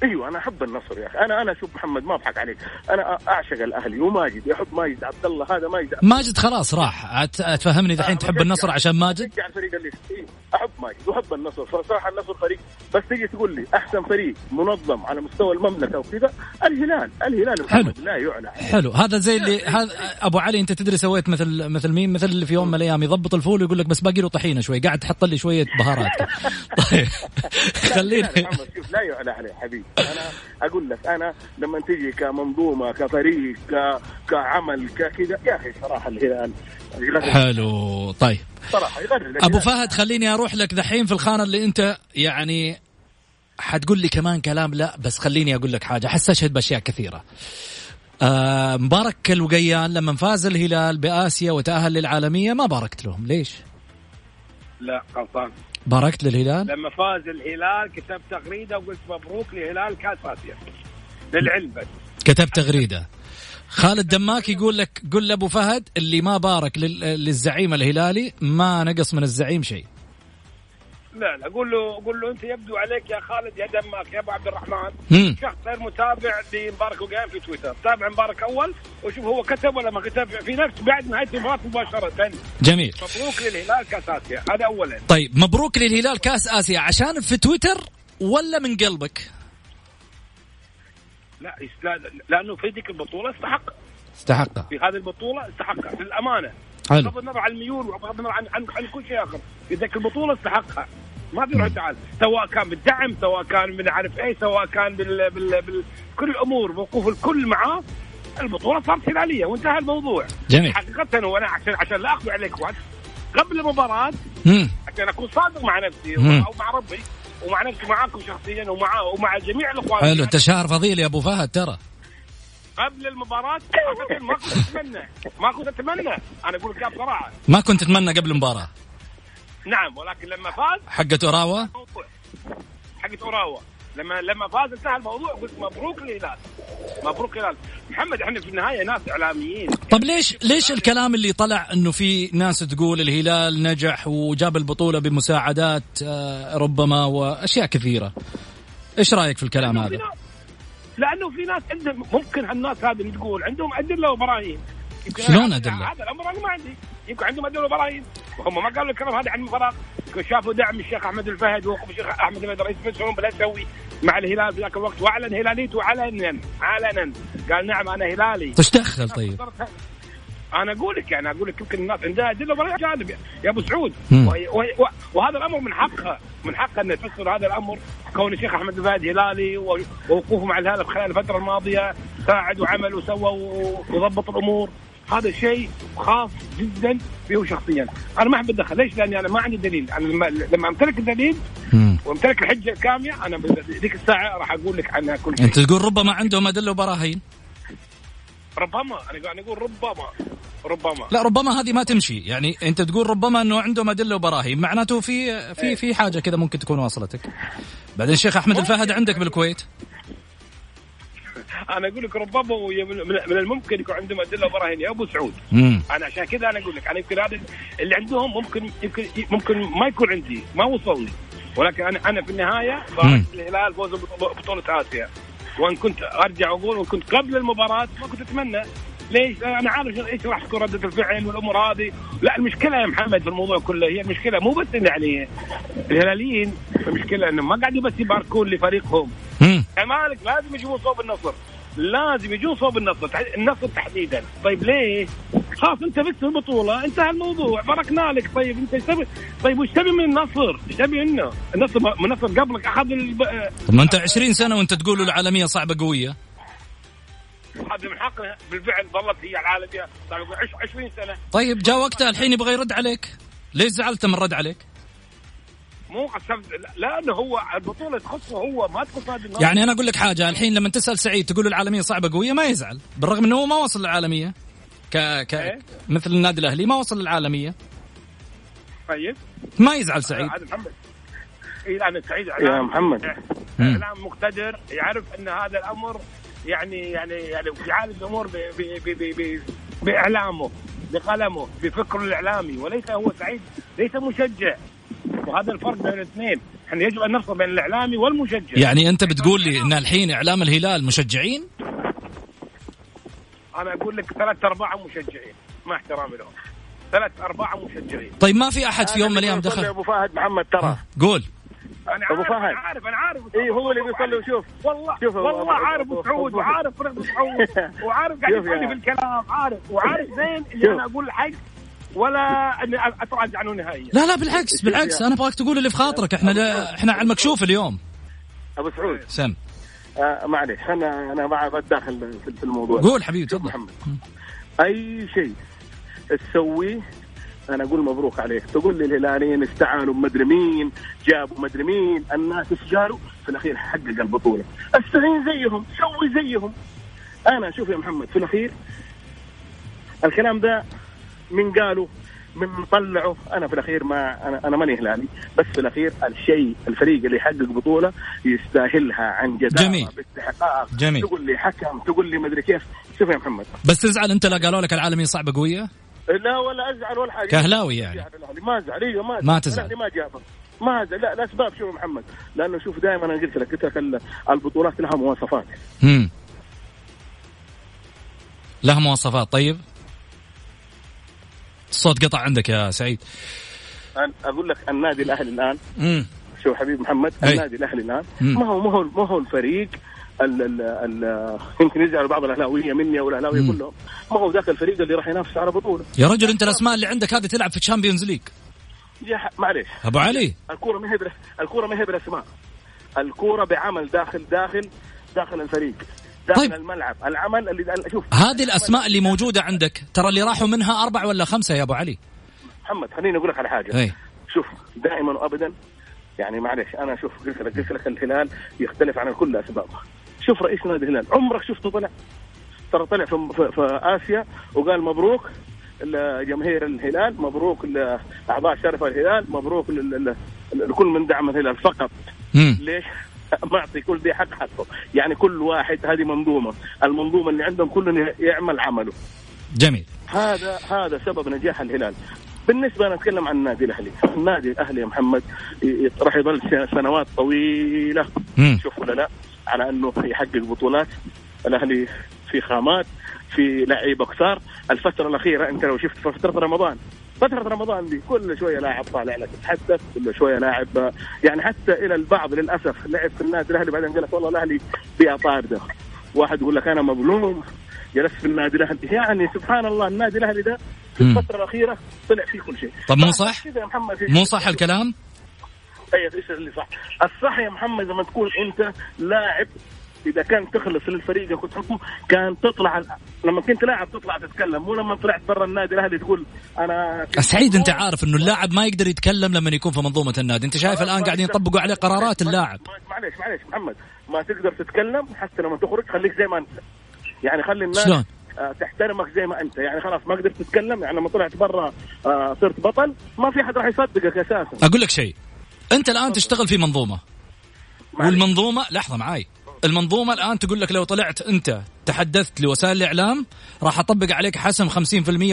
أيوه أنا أحب النصر يا أخي. أنا أنا شوف محمد ما أضحك عليك. أنا أعشق الأهلي وماجد يحب ماجد عبد الله هذا ماجد. ماجد خلاص راح. تفهمني دحين تحب النصر عشان ماجد؟ اشجع الفريق اللي إيه، أحب ماجد وأحب النصر. فصراحة النصر فريق. بس تيجي تقول لي أحسن فريق منظم على مستوى المملكة وكذا الهلال. الهلال محمد لا يعلى. حلو. هذا زي اللي هذا أبو علي أنت تدري سويت مثل مثل مين؟ مثل اللي في يوم من الأيام يضبط الفول ويقول لك بس باقي له طحينة شوي قاعد تحط لي شوية بهارات. [LAUGHS] [LAUGHS] طيب. خلينا شوف لا يعلى عليه حبيبي. أنا أقول لك أنا لما تجي كمنظومة كفريق ك... كعمل ككذا يا أخي صراحة الهلال حلو طيب. صراحة يغرر أبو. فهد خليني أروح لك دحين في الخانة اللي أنت يعني حتقول لي كمان كلام. لا بس خليني أقول لك حاجة. حستشهد بأشياء كثيرة. آه مبارك الوقيان لما فاز الهلال بآسيا وتأهل للعالمية ما باركت لهم. ليش؟ لا غلطان. باركت للهلال؟ لما فاز الهلال كتبت تغريدة وقلت مبروك لهلال كاس اسيا للعلم بس. كتبت تغريدة. خالد دماك يقول لك قل لأبو فهد اللي ما بارك لل- للزعيم الهلالي ما نقص من الزعيم شيء. لا لا قول له قول له أنت يبدو عليك يا خالد يا دماك يا أبو عبد الرحمن. مم. شخص غير متابع لمبارك وقيان في تويتر. تابع مبارك أول وشوف هو كتب ولا ما كتب. في نفس بعد نهاية المباراة مباشرة. جميل. مبروك للهلال كأس آسيا. هذا اولا. طيب مبروك للهلال كأس آسيا. عشان في تويتر ولا من قلبك؟ لا لا- لأنه في ذيك البطولة استحق. استحقها في هذه البطولة استحقها للأمانة. حلو. بغض النظر عن الميول وبغض النظر عن عن, عن كل شيء آخر. في ذيك البطولة استحقها. ما في روح تعال. سواء كان بالدعم سواء كان من عارف إيه سواء كان بال, بال, بال كل الأمور موقوف الكل معاه البطولة صارت هلاليه وانتهى الموضوع. جميل. حقيقة وأنا عشان عشان لا اخذ عليك وقت قبل المباراة. عشان أكون صادق مع نفسي. أو مع ربي ومع نفسي معاكم شخصيا ومع ومع جميع الأخوان. حلو أنت شهر فضيل يا أبو فهد ترى. قبل المباراة حقيقة ما كنت أتمنى ما كنت أتمنى. أنا أقول لك بصراحة. ما كنت تتمنى قبل المباراة. نعم ولكن لما فاز حقت أوراوا؟ حقت أوراوا. لما لما فاز انتهى الموضوع قلت مبروك للهلال مبروك للهلال محمد إحنا في النهاية ناس إعلاميين. طب ليش ليش الكلام اللي طلع إنه في ناس تقول الهلال نجح وجاب البطولة بمساعدات آه، ربما وأشياء كثيرة؟ إيش رأيك في الكلام هذا؟ لأنه في ناس عندهم ممكن هالناس هذه اللي تقول عندهم أدلة وبراهين شلون أدلة؟ هذا الأمر أنا ما عندي. يمكن عندهم ادله وبراهين وهم ما قالوا الكلام هذا عن يمكن شافوا دعم الشيخ أحمد الفهد ووقف الشيخ أحمد الفهد رئيس مجلس الشؤون بالأسيوي مع الهلال في ذاك الوقت. وأعلن هلاليته علنا علنا قال نعم أنا هلالي. إيش دخل طيب؟ أنا أقول لك يعني أقول لك يمكن الناس عندها ادله ولا جانب. يا أبو سعود. وهذا الأمر من حقها من حقها ان تفسر هذا الأمر. كون الشيخ أحمد الفهد هلالي ووقوفه مع الهلال خلال الفترة الماضية ساعد وعمل وسوى وضبط الأمور. هذا شيء خاص جدا به شخصيا. أنا ما أحب اتدخل ليش؟ لأني أنا ما عندي دليل. أنا لما, لما أمتلك الدليل. وأمتلك الحجة الكامله أنا ذيك الساعة راح أقول لك عنها كل شيء. أنت تقول ربما عندهم أدلة وبراهين. ربما. أنا قاعد أقول ربما. ربما. لا ربما هذه ما تمشي. يعني أنت تقول ربما إنه عندهم أدلة وبراهين. معناته في في في حاجة كذا ممكن تكون واصلتك. بعدين الشيخ أحمد الفهد عندك بالكويت؟ أنا أقول لك ربما من الممكن يكون عندهم أدلة وبراهين يا أبو سعود. امم أنا عشان كذا أنا أقول لك أنا يمكن هذا اللي عندهم ممكن يمكن ممكن ما يكون عندي ما وصلني ولكن أنا أنا في النهاية باركت الهلال فوز بطولة آسيا. وإن كنت أرجع واقول وإن كنت قبل المباراة ما كنت أتمنى. ليش؟ أنا عارف إيش راح تكون ردة الفعل والأمور هذه، لا المشكلة يا محمد في الموضوع كله. هي المشكلة مو بس يعني الهلاليين المشكلة إنهم ما قاعدين بس يباركون لفريقهم، كمالك لازم يجيبون صوب النصر. لازم يجون صوب النصر النصر تحديدا. طيب ليه؟ خلاص انت بس البطولة انتهى الموضوع باركنا لك. طيب انت إيش تبي؟ طيب وش تبي من النصر؟ إيش تبي منه؟ النصر النصر قبلك أخذ الب... طب ما انت 20 سنة وانت تقول العالمية صعبة قوية. هذا من حقه بالفعل ظلت هي العالمية صار يقول عش- 20 سنة. طيب جاء وقتها الحين يبغى يرد عليك. ليش زعلت من رد عليك؟ مو قسمت لأنه هو البطولة تخصه هو ما تخص هذه النصر يعني أنا أقول لك حاجة الحين لما تسأل سعيد تقول العالمية صعبة قوية ما يزعل. بالرغم إنه هو ما وصل للعالمية. ك... ك... إيه؟ مثل النادي الأهلي ما وصل للعالمية. طيب. ما يزعل سعيد. هذا محمد. إيه أنا سعيد. يا محمد. اعلام مقتدر يعرف إن هذا الأمر يعني يعني يعني يعالج الأمور ب- ب- ب- ب- ب- بإعلامه بقلمه بفكره الإعلامي. وليس هو سعيد ليس مشجع. وهذا الفرق بين الاثنين. إحنا يجب أن نفصل بين الإعلامي والمشجع. يعني أنت بتقول لي إن الحين إعلام الهلال مشجعين؟ أنا أقول لك ثلاث أرباع مشجعين. مع احترامي لهم. ثلاث أرباع مشجعين. طيب ما في أحد في يوم من الأيام دخل؟ ابو فهد محمد ترى. آه، قول. أنا أبو عارف فهد. أنا عارف أنا عارف. اي هو اللي بيصلي وشوف. والله شوف والله عارف ابو سعود وعارف فريق ابو سعود [LAUGHS] وعارف قاعد يا- يفني في الكلام عارف. وعارف زين اللي. أنا أقول الحق. ولا اني اتراجع عنه نهائيا. لا لا بالعكس بالعكس. أنا أبغاك تقول اللي في خاطرك. إحنا لا إحنا على المكشوف اليوم. أبو سعود. سم. آه معلش أنا أنا ما بتداخل في- الموضوع. قول حبيبي تفضل. محمد. أي شيء تسويه أنا أقول مبروك عليك. تقول لي الهلاليين استعانوا بمدري مين جابوا مدري مين. الناس استجاروا في الأخير حقق البطولة. استعين زيهم سوي زيهم. أنا شوف يا محمد في الأخير الكلام ده من قالوا من طلعوا. أنا في الأخير ما أنا أنا ماني هلالي بس في الأخير الشيء الفريق اللي يحقق بطولة يستاهلها عن جدارة جميل. باستحقاق. جميل. تقول لي حكم تقول لي مدري كيف. شوف يا محمد. بس تزعل أنت لا قالوا لك العالمية صعبة قوية؟ لا ولا أزعل ولا حاجة. كهلاوي يعني. ما أزعل. إيوه ما ما تزعل. ما جابه ما أزعل. لا الأسباب شوف محمد. لأنه شوف دائما أنا قلت لك قلت لك ال- البطولات لها مواصفات. امم لها مواصفات. طيب. الصوت قطع عندك يا سعيد. أنا أقول لك النادي الأهلي الآن. شوف حبيب محمد. النادي الأهلي الآن. ما هو ما هو ما هو الفريق ال ال ال يمكن يزعل بعض الأهلاوية مني أو الأهلاوية. كلهم. ما هو ذاك الفريق اللي راح ينافس على بطولة. يا رجل أنت الأسماء اللي عندك هذه تلعب في ال Champions League معليش. أبو علي. الكورة ما هي الكورة ما هي بالأسماء. الكورة بعمل داخل داخل داخل الفريق. داخل طيب. الملعب. العمل اللي شوف. هذه الأسماء اللي موجودة عندك. ترى اللي راحوا منها أربع ولا خمسة يا أبو علي. محمد خليني أقول لك على حاجة. اي شوف دائما وابدا يعني معلش أنا شوف قلت لك قلت لك الهلال يختلف عن الكل اسبابه شوف رئيس نادي الهلال عمرك شفته طلع؟ ترى طلع في, في, في آسيا وقال مبروك لجماهير الهلال مبروك لأعضاء شرف الهلال مبروك لكل من دعم الهلال فقط. امم ليش؟ [LAUGHS] معطي كل ذي حق حقه يعني كل واحد هذه منظومة. المنظومة اللي عندهم كل يعمل عمله. جميل. هذا هذا سبب نجاح الهلال. بالنسبة أنا أتكلم عن النادي الأهلي. النادي الأهلي يا محمد راح يظل سنوات طويلة. امم شوف ولا لا؟ على أنه يحقق بطولات الأهلي في خامات في لعيبة كثار. الفترة الأخيرة أنت لو شفت في فترة رمضان فترة رمضان دي كل شوية لاعب طالع لك يتحدث كل شوية لاعب يعني حتى إلى البعض للأسف لعب في النادي الأهلي بعدين قال لك والله الأهلي بيئة طاردة واحد يقول لك أنا مظلوم جلست في النادي الأهلي يعني سبحان الله النادي الأهلي ده في مم. الفترة الأخيرة طلع فيه كل شيء طب مو صح؟ مو صح الكلام؟ أيوه إيش اللي صح؟ الصح يا محمد لما تكون أنت لاعب إذا كان تخلص للفريق كنت تحبه كان تطلع لما كنت لاعب تطلع تتكلم مو لما طلعت برا النادي الأهلي تقول أنا سعيد أنت عارف إنه اللاعب ما يقدر يتكلم لما يكون في منظومة النادي. أنت شايف الآن قاعدين يطبقوا عليه قرارات اللاعب. معليش معليش محمد ما تقدر تتكلم حتى لما تخرج خليك زي ما أنت. يعني خلي الناس شلون؟ آه، تحترمك زي ما أنت. يعني خلاص ما قدرت تتكلم يعني لما طلعت برا آه، صرت بطل ما في حد راح يصدقك أساسا. أقول لك شيء. أنت الآن تشتغل في منظومة. والمنظومة لحظة معاي. المنظومة الآن تقول لك لو طلعت أنت تحدثت لوسائل الإعلام راح أطبق عليك حسم 50%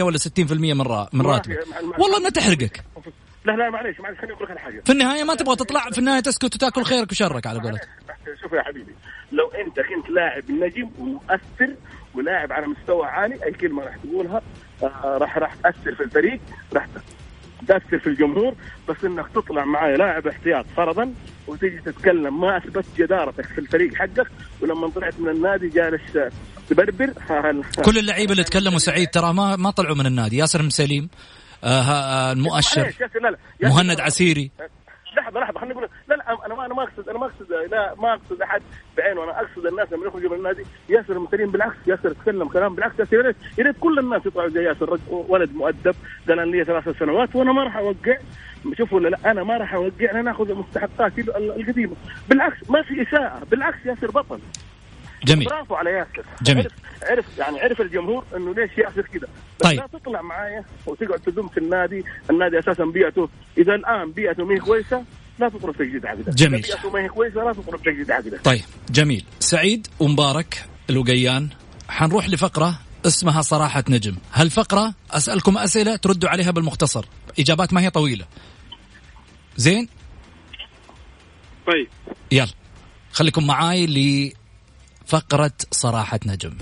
ولا 60% من را... من راتبك. والله انها تحرقك. لا لا معليش معليش خليني أقول لك حاجة. في النهاية ما تبغى تطلع في النهاية تسكت وتاكل خيرك وشرك على قولتك. شوف يا حبيبي لو أنت كنت لاعب نجم ومؤثر ولاعب على مستوى عالي أي كلمة راح تقولها آه، راح راح تأثر في الفريق راح تأثر في الجمهور. بس إنك تطلع معايا لاعب احتياط فرضا وتيجي تتكلم. ما أثبت جدارتك في الفريق حقك ولما طلعت من النادي جالس تبربر. كل اللعيبة اللي تكلموا سعيد ترى ما ما طلعوا من النادي. ياسر مسليم آه آه المؤشر مهند عسيري. لحظة لحظة خليني أقول لا لا أنا ما أنا ما اقصد أنا ما اقصد لا ما أقصد أحد. بعينه أنا أقصد الناس لما يخرجوا من النادي ياسر المثلين بالعكس ياسر تكلم كلام بالعكس. ياسر يا ريت يا ريت كل الناس يطلعوا زي ياسر. ولد مؤدب قال أنا لي ثلاث سنوات وأنا ما راح أوقع. شوفوا ولا لا أنا ما راح أوقع. أنا ناخذ مستحقاتي ال- القديمة. بالعكس ما في إساءة. بالعكس ياسر بطل. جميل. برافو على ياسر. جميل. عرف عرف يعني عرف الجمهور إنه ليش ياسر كذا بس طيب. لا تطلع معايا وتقعد تذم في النادي. النادي أساسا بيئته إذا الآن بيئته ما هي كويسة لا تطلب تجديد عقده جميل. ما هي كويسة لا تطلب تجديد عقده طيب جميل. سعيد ومبارك الوقيان حنروح لفقرة اسمها صراحة نجم. هالفقرة أسألكم أسئلة تردوا عليها بالمختصر. إجابات ما هي طويلة. زين؟ طيب. يلا. خليكم معاي لفقرة صراحة نجم.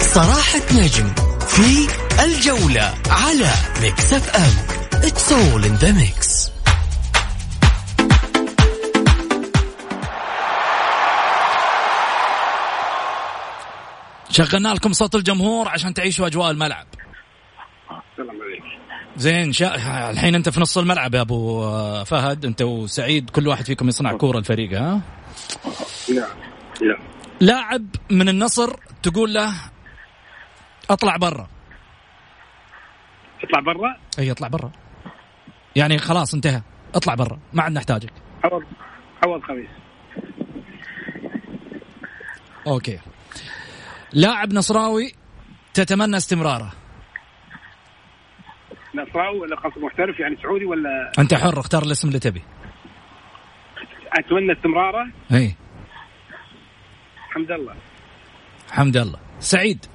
صراحة نجم. في الجولة على Mix FM It's all in the mix. شغلنا لكم صوت الجمهور عشان تعيشوا أجواء الملعب. السلام عليك زين شا... الحين أنت في نص الملعب يا أبو آه، فهد أنت وسعيد كل واحد فيكم يصنع كورة الفريق ها؟ نعم نعم لاعب من النصر تقول له اطلع برا. اطلع برا. اي اطلع برا. يعني خلاص انتهى. اطلع برا. ما عاد نحتاجك. عوض عوض خميس. أوكي. لاعب نصراوي تتمنى استمراره. نصراوي ولا قصد محترف يعني سعودي ولا؟ أنت حر اختار الاسم اللي تبي. أتمنى استمراره. إي. حمد الله. حمد الله. سعيد.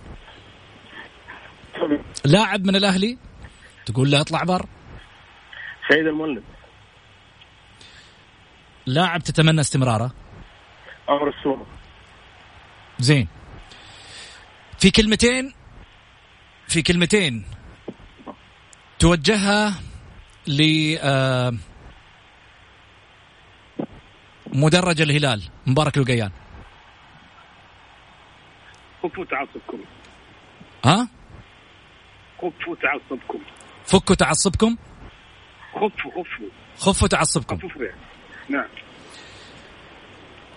لاعب من الأهلي؟ تقول له اطلع برا سعيد المولد لاعب تتمنى استمراره. عمر السومه زين. في كلمتين في كلمتين توجهها ل آه، مدرج الهلال مبارك الوقيان خفوا تعصبكم ها؟ خفوا تعصبكم فكوا تعصبكم؟ خفوا خفوا. خفوا تعصبكم. خفوا نعم.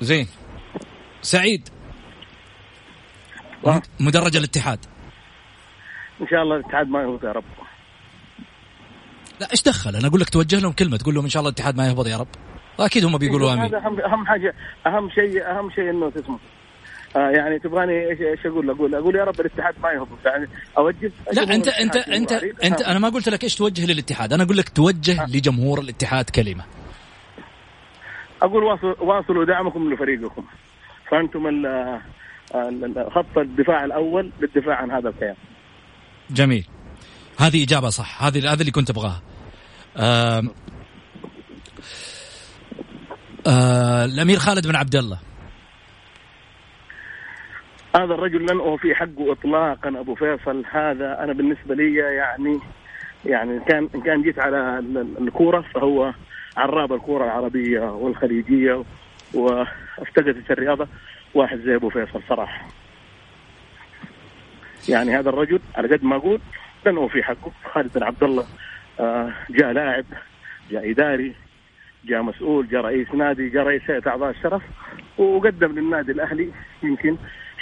زين. سعيد. م- مدرج الاتحاد. إن شاء الله الاتحاد ما يهبط يا رب. لا إيش دخل؟ أنا أقول لك توجه لهم كلمة تقول لهم إن شاء الله الاتحاد ما يهبط يا رب. أكيد هم بيقولوا آمين. هذا اهم أهم حاجة أهم شيء أهم شيء إنه تسمع. آه يعني تبغاني إيش إيش أقول؟ أقول أقول يا رب الاتحاد ما يهبط يعني اوجه لا انت انت انت. انت آه. أنا ما قلت لك إيش توجه للاتحاد أنا أقول لك توجه لجمهور الاتحاد كلمة. أقول واصل واصلوا دعمكم لفريقكم. فأنتم خط الدفاع الأول للدفاع عن هذا الكيان جميل. هذه إجابة صح. هذه هذا اللي كنت أبغاها. آم، آه، الأمير خالد بن عبد الله. هذا الرجل لن أوفي حقه اطلاقا أبو فيصل. هذا أنا بالنسبة لي يعني يعني كان ان كان جيت على ال- ال- الكورة فهو عراب الكورة العربية والخليجية وافتقدت الرياضة. واحد زي أبو فيصل صراحة. يعني هذا الرجل على قد ما أقول لن أوفي حقه. خالد بن عبد الله آه، جاء لاعب جاء إداري جاء مسؤول جاء رئيس نادي جاء رئيس هيئه أعضاء الشرف وقدم للنادي الأهلي يمكن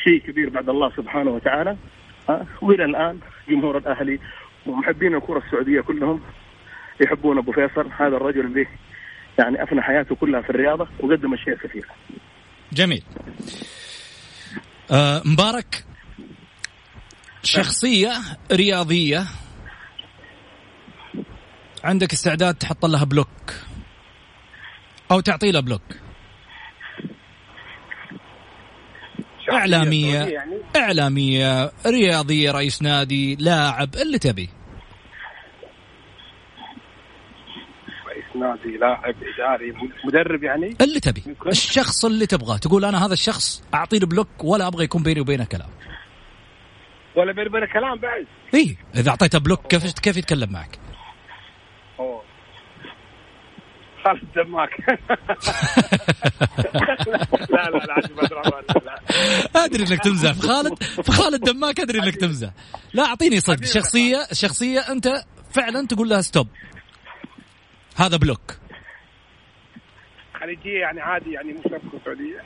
شيء كبير بعد الله سبحانه وتعالى. آه، وإلى الآن جمهور الأهلي ومحبين الكرة السعودية كلهم يحبون أبو فيصل هذا الرجل اللي يعني أفنى حياته كلها في الرياضة وقدم أشياء كثيرة. جميل. آه مبارك شخصية رياضية. عندك استعداد تحط لها بلوك أو تعطي لها block؟ إعلامية. يعني. إعلامية رياضية رئيس نادي لاعب اللي تبي. رئيس نادي لاعب إداري مدرب يعني. اللي تبي. يمكن. الشخص اللي تبغاه. تقول أنا هذا الشخص أعطي له block ولا أبغى يكون بيني وبينه كلام. ولا بين بين كلام بعد. إيه إذا أعطيته block كيف كيف يتكلم معك؟ خالد دماك لا لا لا عجب أدري إنك تمزح. في [LAUGHS] خالد في خالد دماك أدري إنك تمزح. لا أعطيني صدق. شخصية شخصية أنت فعلا تقول لها stop هذا block. خليجية يعني عادي يعني شرط تكون سعودية.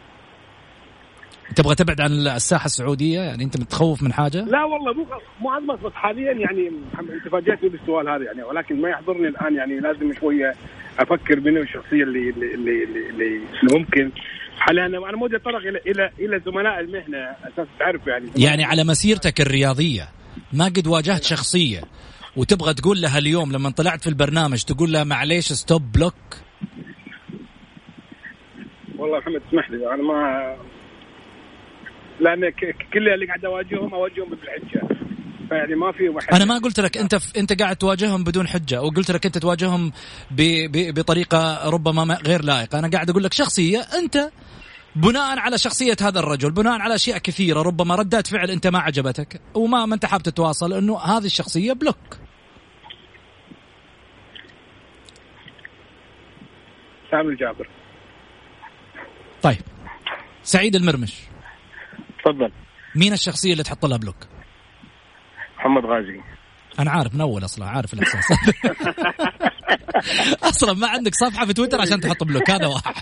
تبغى تبعد عن الساحة السعودية؟ يعني أنت متخوف من حاجة؟ لا والله مو مو بس حاليا يعني أنت فاجأتني بالسؤال هذا يعني ولكن ما يحضرني الآن يعني لازم شوية أفكر من الشخصيه اللي اللي اللي, اللي, اللي ممكن. حاليا أنا أنا مودي اتطرق إلى إلى إلى زملاء المهنة أساس تعرف يعني. يعني على مسيرتك الرياضية ما قد واجهت شخصية وتبغى تقول لها اليوم لما طلعت في البرنامج تقول لها معليش stop block والله محمد اسمح لي أنا ما لأن كل اللي قاعد أواجههم أواجههم بالحجه فيعني ما في واحد. أنا ما قلت لك أنت ف... أنت قاعد تواجههم بدون حجة وقلت لك أنت تواجههم ب... ب... بطريقة ربما ما- غير لائقة. أنا قاعد أقول لك شخصية أنت بناء على شخصية هذا الرجل بناء على أشياء كثيرة ربما ردات فعل أنت ما عجبتك وما ما أنت حاب تتواصل إنه هذه الشخصية بلوك. سامي الجابر. طيب. سعيد المرمش. تفضل. مين الشخصية اللي تحط لها block؟ محمد غازي. أنا عارف من أول أصلا عارف الإحساس. [LAUGHS] أصلا ما عندك صفحة في تويتر عشان تحط block هذا واحد.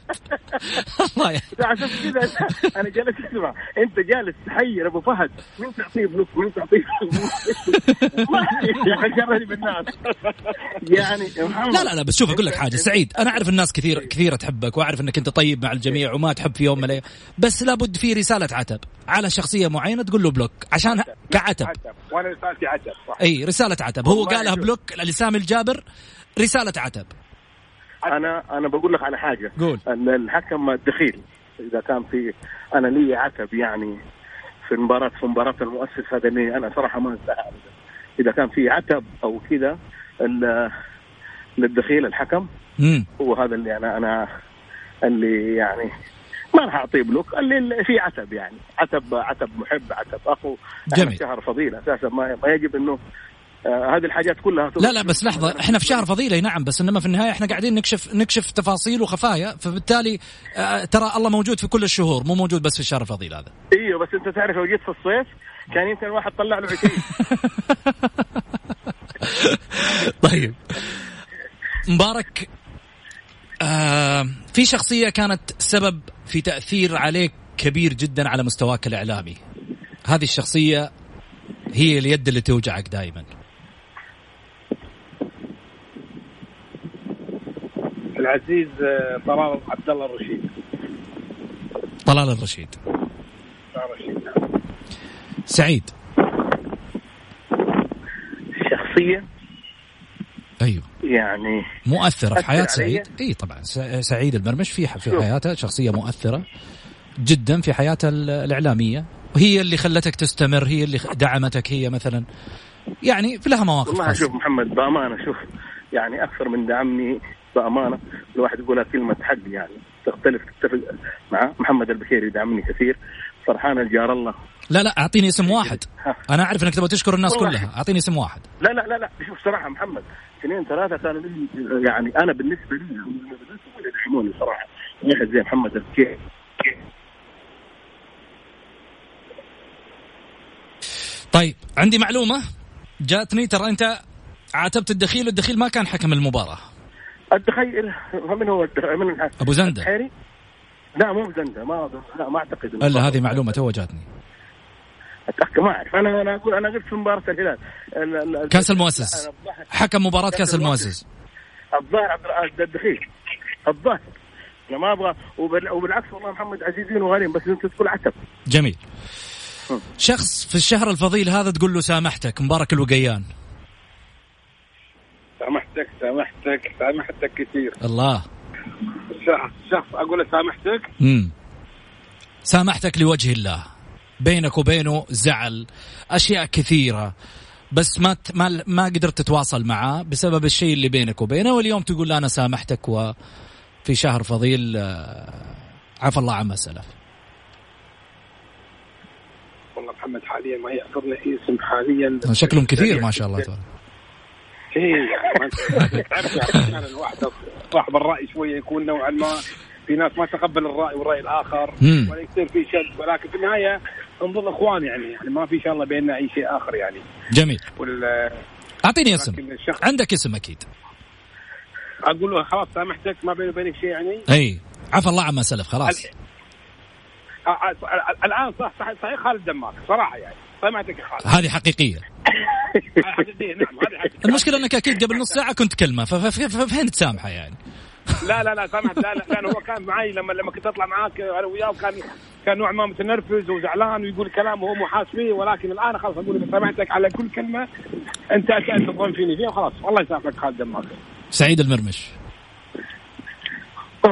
الله يا عشان كذا أنا جالس أسمع. أنت جالس تحير أبو فهد. مين تعطيه فلوس مين تعطيه يا أخي [LAUGHS] بالناس. يعني محمد. لا لا لا بس شوف أقول لك حاجة. سعيد أنا أعرف الناس كثير كثيره تحبك وأعرف إنك أنت طيب مع الجميع وما تحب في يوم من الأيام. بس لابد في رسالة عتب. على شخصية معينة تقول له block عشان كعتب. عتب. وأنا رسالتي عتب صح. إي رسالة عتب. هو قالها. block لسامي الجابر. رسالة عتب. أنا أنا بقول لك على حاجة. قول. ال- الحكم الدخيل إذا كان في أنا لي عتب يعني في المباراه في مباراة المؤسس هذا اللي أنا صراحة ما أنساها ابدا. إذا كان في عتب أو كذا للدخيل الحكم امم هو هذا اللي أنا أنا اللي يعني ما راح اعطيه بلوك اللي في عتب يعني. عتب عتب محب عتب أخو إحنا جميل. شهر فضيله أساسا. ما, ما يجب إنه هذه الحاجات كلها لا لا بس لحظة إحنا في شهر فضيلة نعم بس إنما في النهاية إحنا قاعدين نكشف نكشف تفاصيل وخفايا فبالتالي آه، ترى الله موجود في كل الشهور مو موجود بس في الشهر الفضيل هذا. إيوه بس أنت تعرف لو جيت في الصيف كان يمكن الواحد طلع له 20 [LAUGHS] طيب. مبارك آه في شخصية كانت سبب في تأثير عليك كبير جدا على مستواك الإعلامي. هذه الشخصية هي اليد اللي توجعك دائما. العزيز آه، طلال عبد الله الرشيد. طلال الرشيد. طلال الرشيد نعم. سعيد. شخصية؟ أيوه. يعني مؤثرة في حياة؟ سعيد؟ إي طبعا. سعيد المرمش في في. حياته شخصية مؤثرة جدا في حياته ال- الإعلامية. وهي اللي خلتك تستمر هي اللي دعمتك هي مثلا. يعني في لها مواقف والله. شوف محمد بأمانة شوف يعني أكثر من دعمني بأمانة الواحد يقولها كلمة حق يعني. تختلف تتفق مع محمد البكيري يدعمني كثير. فرحان الجار الله. لا لا أعطيني اسم واحد. [LAUGHS] أنا أعرف إنك تبغى تشكر الناس. كلها. أعطيني اسم واحد. لا لا لا لا. شوف صراحة محمد اثنين ثلاثة كانوا يعني أنا بالنسبة لي يدعموني صراحة. واحد زي محمد الكي طيب عندي معلومة. جاتني ترى أنت عاتبت الدخيل والدخيل ما كان حكم المباراة. التخيل من هو من؟ أبو زندة. الحيري؟ لا مو زندة ما لا ما أعتقد إلا هذه معلومة تو جاتني أتأكد ما أعرف. أنا أنا أقول أنا قلت في مباراة الهلال. ال- ال- كأس المؤسس. حكم مباراة كأس المؤسس. الظاهر عبد الدخيل. الظاهر. أنا ما أبغى وبال- وبالعكس والله محمد عزيزين وغاليين بس أنت تقول عتب. جميل. شخص في الشهر الفضيل هذا تقول له سامحتك مبارك الوقيان. سامحتك سامحتك سامحتك كثير الله. شخص أقول سامحتك؟ امم سامحتك لوجه الله. بينك وبينه زعل أشياء كثيرة بس ما ما ما قدرت تتواصل معاه بسبب الشيء اللي بينك وبينه واليوم تقول له أنا سامحتك وفي شهر فضيل آه، عفى الله عما سلف. والله محمد حاليا ما يحضرنا اسم حاليا. شكلهم كثير [LAUGHS] ما شاء الله تبارك. يعني تعرف يعني أحيانا الواحد صاحب الرأي شوية يكون نوعا ما في ناس ما تقبل الرأي والرأي الآخر مم. ولا يصير في شد. ولكن في النهاية نظل اخوان يعني يعني ما في إن شاء الله بيننا أي شيء آخر يعني. جميل. وال أعطيني اسم. الشخص عندك اسم أكيد. أقول له خلاص سامحتك ما بيني وبينك شيء يعني؟ أي. عفى الله عما سلف خلاص. الآن صح صح صحيح خالد دماغ صراحة يعني. هذه حقيقية. [LAUGHS] حقيقية، نعم هذه حقيقة. المشكلة أنك أكيد قبل نص ساعة كنت كلمه ف- ف- ف- فين تسامحه يعني؟ لا لا لا سامح لا لا لأن هو كان معي لما لما كنت أطلع معاك أنا وياه كان كان نوع ما متنرفز وزعلان ويقول كلام وهو مو حاس فيه ولكن الآن خلاص أقول له سامحتك على كل كلمة أنت الظن فيني فيها وخلاص. الله يسامحك خالد دماغ سعيد المرمش.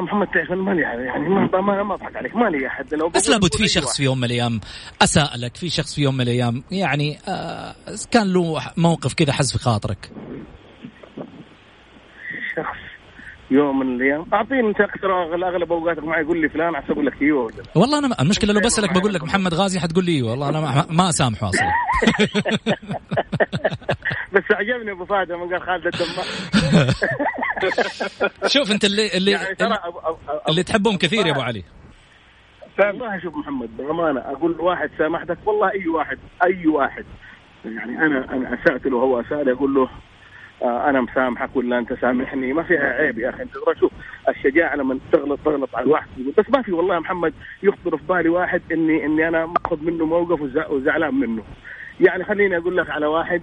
محمد تعرف أنا مالي يعني ما ما ما أضحك عليك مالي أحد لو بس لابد في شخص. في يوم من الأيام أساء لك في شخص في يوم من الأيام يعني آه كان له موقف كذا حز في خاطرك يوم من الأيام. أعطيني أنت أكثر أغلب أوقاتك معي. يقول لي فلان عشان أقول لك إيوه. ولا لا. والله أنا المشكلة لو بسألك بقول لك محمد غازي حتقول لي إيوه. والله أنا ما, ما اسامحه أصلا [LAUGHS] بس عجبني أبو فهد لما قال خالد الدماغ [LAUGHS] شوف أنت اللي اللي يعني ترى اللي تحبهم كثير يا أبو علي. والله شوف محمد بأمانة أقول واحد سامحتك والله أي واحد أي واحد. يعني أنا أنا أسأت له هو اسالي أقول له أنا مسامحك ولا أنت سامحني؟ ما فيها عيب يا أخي. أنت شوف الشجاعة لما تغلط تغلط على الواحد بس ما في والله يا محمد يخطر في بالي واحد إني إني أنا مأخذ منه موقف وزع- وزعلان منه. يعني خليني أقول لك على واحد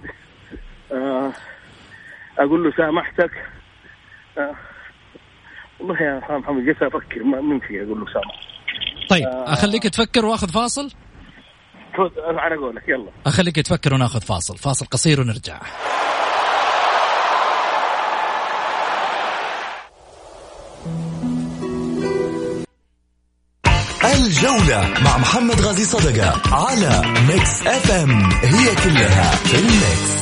آه أقول له سامحتك. آه والله يا محمد جالس أفكر ما ممكن أقول له سامح طيب أخليك تفكر وأخذ فاصل؟ على قولك يلا. أخليك تفكر وناخذ فاصل فاصل قصير ونرجع. الجولة مع محمد غازي صدقة على Mix FM هي كلها في ال Mix.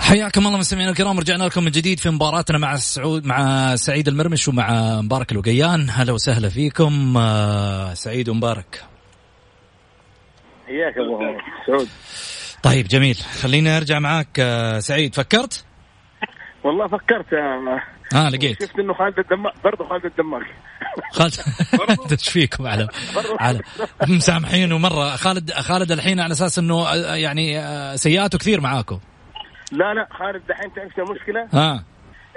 حياكم الله مستمعينا الكرام رجعنا لكم من جديد في مباراتنا مع سعود مع سعيد المرمش ومع مبارك الوقيان. هلا وسهلا فيكم آه، سعيد ومبارك. حياك ابو سعود. طيب جميل. خليني أرجع معاك آه، سعيد. فكرت؟ والله فكرت آه لقيت. شفت إنه خالد الدماغ برضه خالد الدماغ. خالد إيش فيكم على على مسامحينه مرة. خالد خالد الحين على أساس إنه آه، يعني آه، سيئاته كثير معاكم. لا لا خالد دحين تعرف المشكلة؟ ها.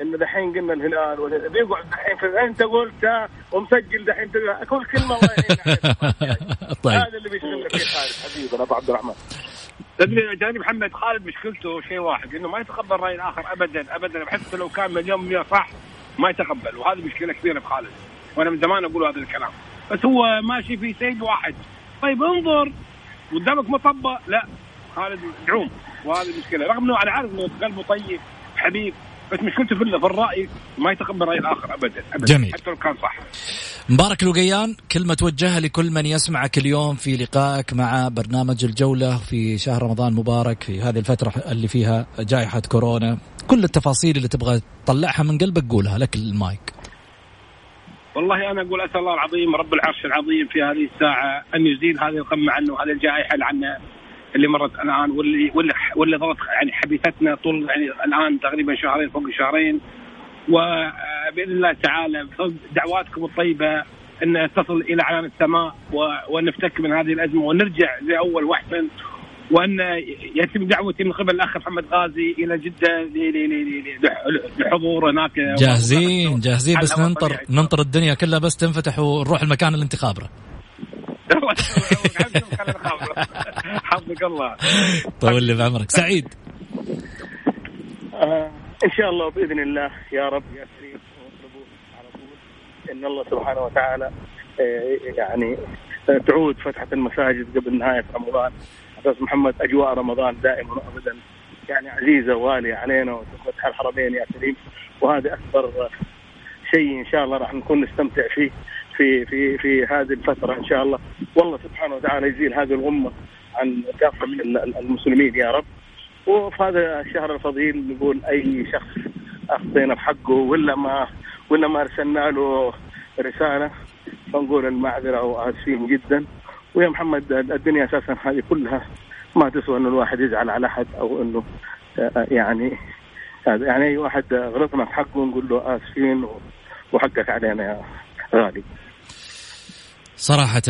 إنه دحين قلنا الهلال بيقعد دحين في أنت قلت آه، ومسجل دحين كل كلمة الله يعين عليك. [LAUGHS] طيب. هذا اللي بيشتغل فيه خالد حبيبي ابو عبد الرحمن. تدري جاني محمد خالد مشكلته شيء واحد إنه ما يتقبل رأي الآخر ابدا ابدا. بحس لو كان مليون مية صح ما يتقبل. وهذه مشكلة كبيرة في خالد. وأنا من زمان أقول هذا الكلام. بس هو ماشي في سيد واحد. طيب انظر قدامك مطبة؟ لا. خالد دعوم وهذه المشكلة رغم إنه أنا عارف إنه قلبه طيب حبيب بس مشكلته في في الرأي ما يتقبل رأي الآخر ابدا ابدا. جميل. حتى لو كان صح. مبارك الوقيان كلمة توجهها لكل من يسمعك اليوم في لقائك مع برنامج الجولة في شهر رمضان مبارك في هذه الفترة اللي فيها جائحة كورونا. كل التفاصيل اللي تبغى تطلعها من قلبك قولها لك المايك. والله أنا أقول أسأل الله العظيم رب العرش العظيم في هذه الساعة أن يزيل هذه الغمه عنه وهذه الجائحة عنا اللي مرت الآن واللي واللي واللي ضغط يعني حبيستنا طول يعني الآن تقريبا شهرين فوق شهرين. وبإذن الله تعالى بفضل دعواتكم الطيبة أن تصل إلى عنان السماء ونفتك من هذه الأزمة ونرجع لأول واحسن وأن يتم دعوتي من قبل الأخ محمد غازي إلى جدة لحضور هناك. جاهزين جاهزين بس ننطر طبيعي. ننطر الدنيا كلها بس تنفتح ونروح المكان اللي انت خابره. [LAUGHS] حفظك الله. طول لي بعمرك. سعيد. آه. إن شاء الله بإذن الله يا رب يا كريم. على طول إن الله سبحانه وتعالى آه يعني تعود فتحة المساجد قبل نهاية رمضان. أستاذ محمد أجواء رمضان دائما وابدا. يعني عزيزة وغاليه علينا وتفتح الحرمين يا كريم. وهذا أكبر شيء إن شاء الله راح نكون نستمتع فيه في في في هذه الفترة إن شاء الله. والله سبحانه وتعالى يزيل هذه الغمة عن كافة ال- المسلمين يا رب. وفي هذا الشهر الفضيل نقول أي شخص أخطينا في حقه ولا ما ولا ما أرسلنا له رسالة فنقول المعذرة وآسفين جدا. ويا محمد الدنيا أساسا هذه كلها ما تسوى إنه الواحد يزعل على أحد أو إنه آه، يعني يعني أي واحد غلطنا في حقه نقول له آسفين وحقك علينا يا غالي. صراحة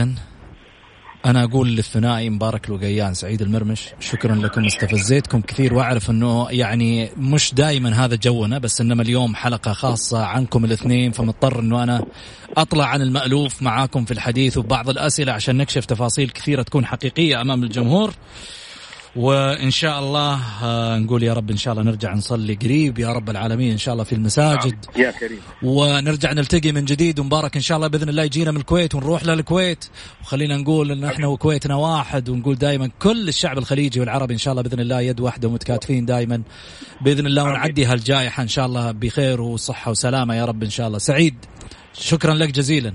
أنا أقول للثنائي مبارك الوقيان سعيد المرمش شكرا لكم استفزيتكم كثير وأعرف أنه يعني مش دائما هذا جونا بس إنما اليوم حلقة خاصة عنكم الاثنين فمضطر أنه أنا أطلع عن المألوف معاكم في الحديث وبعض الأسئلة عشان نكشف تفاصيل كثيرة تكون حقيقية أمام الجمهور. وإن شاء الله آه، نقول يا رب إن شاء الله نرجع نصلي قريب يا رب العالمين إن شاء الله في المساجد. يا كريم. ونرجع نلتقي من جديد ومبارك إن شاء الله بإذن الله يجينا من الكويت ونروح للكويت وخلينا نقول إن إحنا وكويتنا واحد ونقول دائما كل الشعب الخليجي والعربي إن شاء الله بإذن الله يد واحدة ومتكاتفين دائما بإذن الله ونعدي هالجائحة إن شاء الله بخير وصحة وسلامة يا رب إن شاء الله. سعيد شكرا لك جزيلا.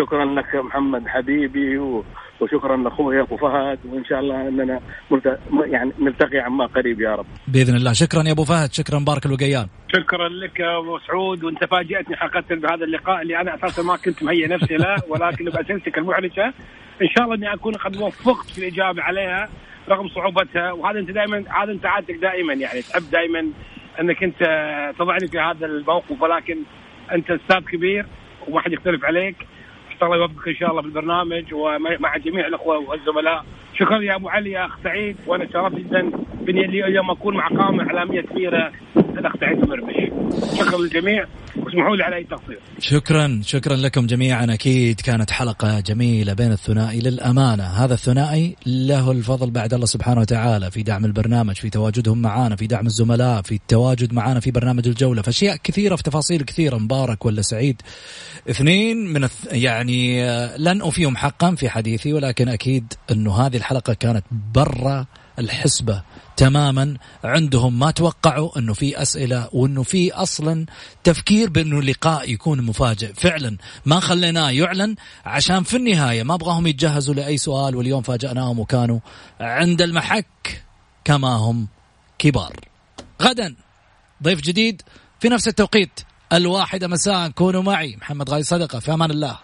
شكرا لك يا محمد حبيبي و... وشكرا لأخوي أبو فهد وإن شاء الله أننا ملت... يعني نلتقي عما قريب يا رب. بإذن الله. شكرا يا أبو فهد. شكرا. مبارك الوقيان شكرا لك يا أبو سعود. وأنت فاجاتني حقيقة بهذا اللقاء اللي أنا أساسا ما كنت مهيئ نفسي له ولكن باسئلتك المحرجة. إن شاء الله أني أكون قد وفقت في الإجابة عليها رغم صعوبتها. وهذا أنت دائما هذا أنت عادتك دائما يعني. تحب دائما أنك أنت تضعني في هذا الموقف ولكن أنت أستاذ كبير وما حد يختلف عليك. الله يوفقك إن شاء الله في البرنامج ومع جميع الأخوة والزملاء. شكرا يا أبو علي يا أخ سعيد وأنا شرفت جدا بني اليوم أكون مع قامه إعلامية كبيرة. الاخ سعيد المرمش. شكرا للجميع. واسمحوا لي على أي تقصير. شكرا شكرا لكم جميعا. أكيد كانت حلقة جميلة بين الثنائي للأمانة. هذا الثنائي له الفضل بعد الله سبحانه وتعالى في دعم البرنامج في تواجدهم معنا في دعم الزملاء في التواجد معنا في برنامج الجولة. في اشياء كثيرة في تفاصيل كثيرة مبارك ولا سعيد. اثنين من الث... يعني آه، لن افيهم حقا في حديثي ولكن أكيد أنه هذه الحلقة كانت برا الحسبة تماما. عندهم ما توقعوا إنه في أسئلة وإنه في أصلا تفكير بإنه اللقاء يكون مفاجئ. فعلا ما خليناه يعلن عشان في النهاية ما أبغاهم يتجهزوا لأي سؤال واليوم فاجأناهم وكانوا عند المحك كما هم كبار. غدا ضيف جديد في نفس التوقيت. الواحدة مساء كونوا معي. محمد غالي صدقة في أمان الله.